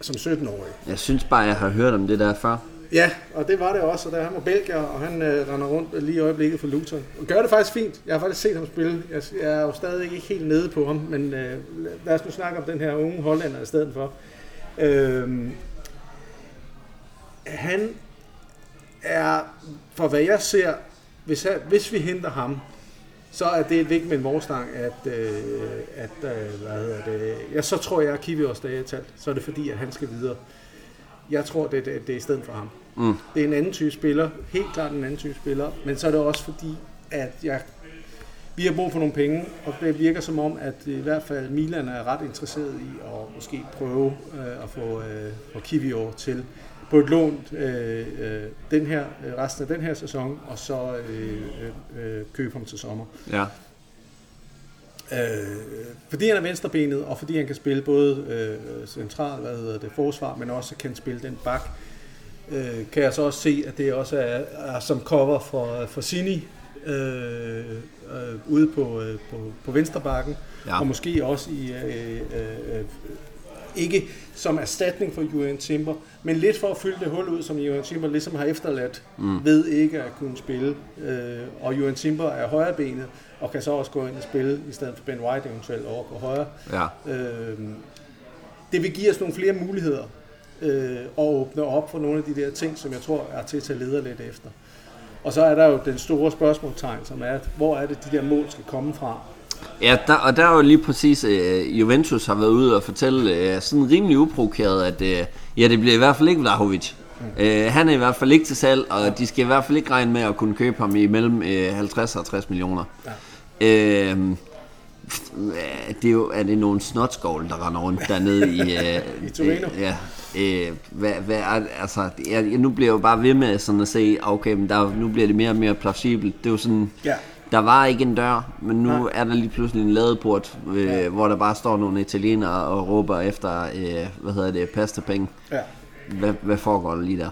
Som 17-årig. Jeg synes bare, jeg har hørt om det der før. Ja, og det var det også, og der han var belgier, og han øh, render rundt lige i øjeblikket for Luton. Og gør det faktisk fint. Jeg har faktisk set ham spille. Jeg, jeg er jo stadig ikke helt nede på ham, men øh, lad os nu snakke om den her unge hollænder i stedet for. Øh, han er, for hvad jeg ser, hvis, hvis vi henter ham, så er det et vigtigt med en vorstang, at, øh, at øh, hvad hedder det, ja, så tror jeg, at Kivios dage er talt. Så er det fordi, at han skal videre. Jeg tror, det, det, det er i stedet for ham. Mm. Det er en anden type spiller, helt klart en anden type spiller, men så er det også fordi, at jeg, vi har brug for nogle penge, og det virker som om, at i hvert fald Milan er ret interesseret i at måske prøve øh, at få, øh, få Kivio til på et lån øh, øh, den her, øh, resten af den her sæson, og så øh, øh, øh, købe ham til sommer. Ja. Øh, fordi han er venstrebenet, og fordi han kan spille både øh, central, hvad hedder det, forsvar, men også kan spille den bak, øh, kan jeg så også se, at det også er, er som cover for, for Sini øh, øh, ude på, øh, på, på venstrebakken, Ja. og måske også i øh, øh, øh, ikke som erstatning for Julian Timber, men lidt for at fylde det hul ud, som Julian Timber ligesom har efterladt, mm. ved ikke at kunne spille. Øh, og Julian Timber er højrebenet, og kan så også gå ind og spille, i stedet for Ben White eventuelt over på højre. Ja. Øh, det vil give os nogle flere muligheder, øh, og åbne op for nogle af de der ting, som jeg tror er til at tage leder lidt efter. Og så er der jo den store spørgsmålstegn, som er, at hvor er det, de der mål skal komme fra? Ja, der, og der er jo lige præcis, øh, Juventus har været ude og fortælle øh, sådan rimelig uprovokeret, at øh, ja, det bliver i hvert fald ikke Vlahovic. Mm. Øh, han er i hvert fald ikke til salg, og de skal i hvert fald ikke regne med at kunne købe ham i mellem øh, 50 og 60 millioner. Ja. Øh, det er jo er det nogle snotskål, der render rundt dernede i... Øh, I Torino. Øh, ja. Øh, hvad, hvad er, altså, jeg, nu bliver jeg jo bare ved med sådan at se, okay, men der, nu bliver det mere og mere plausibelt. Det er jo sådan, Ja. Der var ikke en dør, men nu Nej. er der lige pludselig en ladeport, øh, ja. hvor der bare står nogle italienere og råber efter, øh, hvad hedder det, pastapenge. Ja. Hvad, hvad foregår der lige der?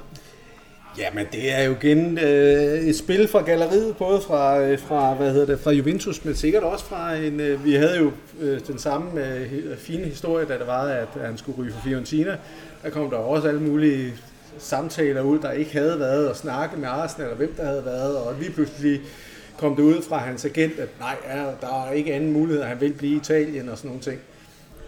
Jamen, det er jo igen øh, et spil fra galleriet, både fra, øh, fra, hvad hedder det, fra Juventus, men sikkert også fra en... Øh, vi havde jo øh, den samme øh, fine historie, da det var, at han skulle ryge for Fiorentina. Der kom der også alle mulige samtaler ud, der ikke havde været, og snakke med Arsenal, eller hvem der havde været, og lige pludselig kom det ud fra hans agent, at nej, ja, der er ikke anden mulighed, at han vil blive i Italien og sådan nogle ting.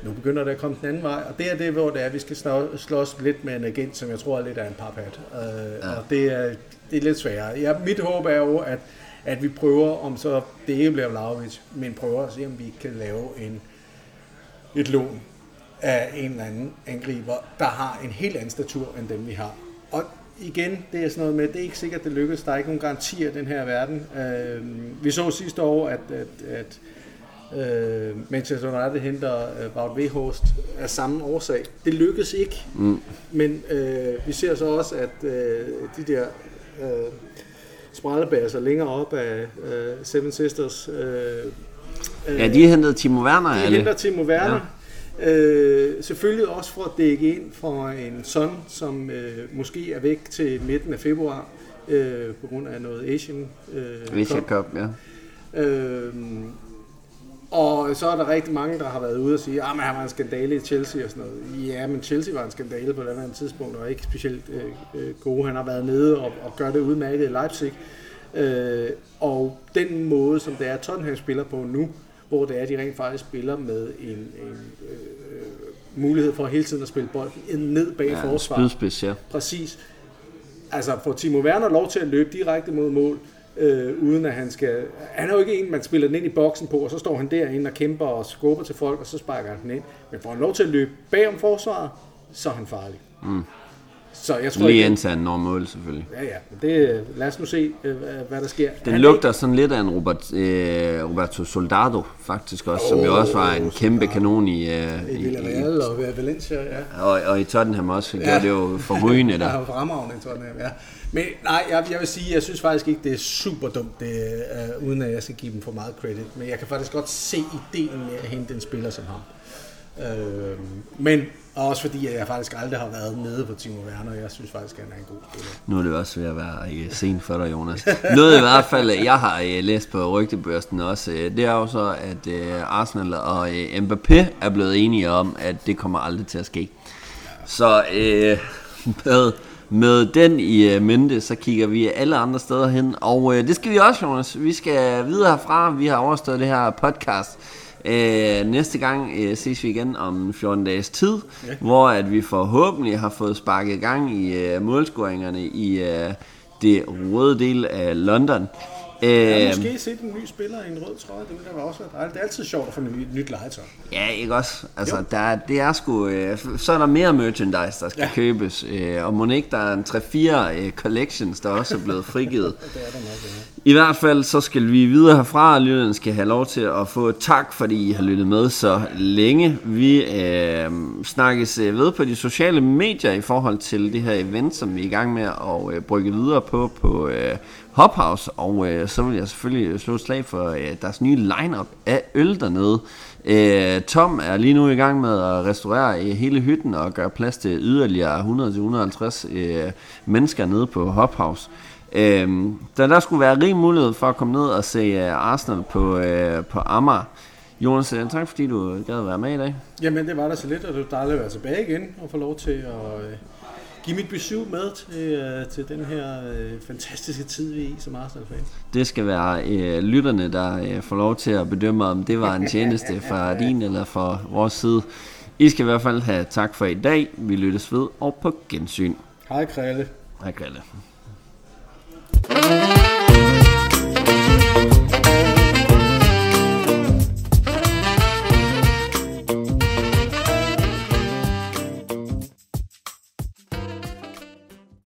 Nu begynder det at komme den anden vej, og det er det, hvor det er, at vi skal slå- slås lidt med en agent, som jeg tror er lidt af en paphat. Øh, ja. Og det er, det er lidt sværere. Ja, mit håb er jo, at, at vi prøver, om så det ikke bliver Vlahovic, men prøver at se, om vi kan lave en, et lån af en eller anden angriber, der har en helt anden statur end dem, vi har. Og igen, det er sådan noget med, det er ikke sikkert, det lykkes. Der er ikke nogen garantier i den her verden. Øh, vi så sidste år, at, at, at øh, Manchester United henter øh, Wout Weghorst af samme årsag. Det lykkedes ikke, mm. men øh, vi ser så også, at øh, de der øh, sprallebasser længere op af øh, Seven Sisters øh, Ja, de hentede Timo Werner, de henter Timo Werner. Ja. Øh, selvfølgelig også for at dække ind for en son, som øh, måske er væk til midten af februar øh, på grund af noget Asian øh, Asia Cup. Cup, ja. Øhm, og så er der rigtig mange, der har været ude og sige, at han var en skandale i Chelsea og sådan noget. Ja, men Chelsea var en skandale på det andet tidspunkt, og ikke specielt øh, øh, gode. Han har været nede og, og gør det udmærket i Leipzig. Øh, og den måde, som det er, Tottenham spiller på nu, hvor det er, de rent faktisk spiller med en, en øh, mulighed for hele tiden at spille bolden ned bag ja forsvaret. spydspids, ja. Præcis. Altså får Timo Werner lov til at løbe direkte mod mål, øh, uden at han skal... Han er jo ikke en, man spiller den ind i boksen på, og så står han derinde og kæmper og skubber til folk, og så sparker han den ind. Men får han lov til at løbe bagom forsvaret, så er han farlig. Mm. Så jeg tror Lige ikke, indtil han når mål, selvfølgelig. Ja, ja. Men det, lad os nu se, øh, hvad der sker. Den Han lugter sådan lidt af en Robert, øh, Roberto Soldado, faktisk også, som jo også var en kæmpe kanon i, øh, I i, i Villarreal og Valencia, ja. og, og i Tottenham også. Ja. Gjorde det jo forrygende Ja, der. var fremragende i Tottenham, ja. Men nej, jeg, jeg vil sige, jeg synes faktisk ikke, det er super dumt, det, uh, uden at jeg skal give dem for meget credit. Men jeg kan faktisk godt se ideen med at hente en spiller som ham. Øh, men også fordi, at jeg faktisk aldrig har været nede på Timo Werner. Jeg synes faktisk, at han er en god spiller. Nu er det også ved at være øh, sent for dig, Jonas. Noget i hvert fald, øh, jeg har øh, læst på rygtebørsen også, øh, det er jo så, at Arsenal og Mbappé er blevet enige om, at det kommer aldrig til at ske. Så øh, med, med den i mente, så kigger vi alle andre steder hen. Og øh, det skal vi også, Jonas. Vi skal videre herfra. Vi har overstået det her podcast. Øh, næste gang øh, ses vi igen om 14 dages tid, ja. hvor at vi forhåbentlig har fået sparket gang i øh, målscoringerne i øh, det røde del af London. Jeg har Øh, måske set en ny spiller i en rød trøje. Det ville da også være dejligt. Det er altid sjovt at få et nyt legetøj. Ja, ikke også? Altså, der, er- det er sgu... Øh, så er der mere merchandise, der skal ja. Købes. Øh, og må ikke, der er en 3-4 øh, collections, der også er blevet frigivet. Det er der nok, ja. I hvert fald, så skal vi videre herfra, og lytterne skal have lov til at få tak, fordi I har lyttet med så længe. Vi øh, snakkes øh, ved på de sociale medier i forhold til det her event, som vi er i gang med at øh, brygge videre på på øh, Hophouse. Og øh, så vil jeg selvfølgelig slå et slag for øh, deres nye lineup af øl dernede. Øh, Tom er lige nu i gang med at restaurere øh, hele hytten og gøre plads til yderligere 100-150 øh, mennesker nede på Hophouse. Øh, da der skulle være rig mulighed for at komme ned og se øh, Arsenal på, øh, på Amager. Jonas, øh, tak fordi du gad at være med i dag. Jamen, det var da så lidt, og det var dejligt at være tilbage igen og få lov til at øh, give mit besøg med til, øh, til den her øh, fantastiske tid, vi er i som Arsenal-fan. Det skal være uh, lytterne, der uh, får lov til at bedømme, om det var en tjeneste fra din eller fra vores side. I skal i hvert fald have tak for i dag. Vi lyttes ved og på gensyn. Hej, Krille. Hej Grille.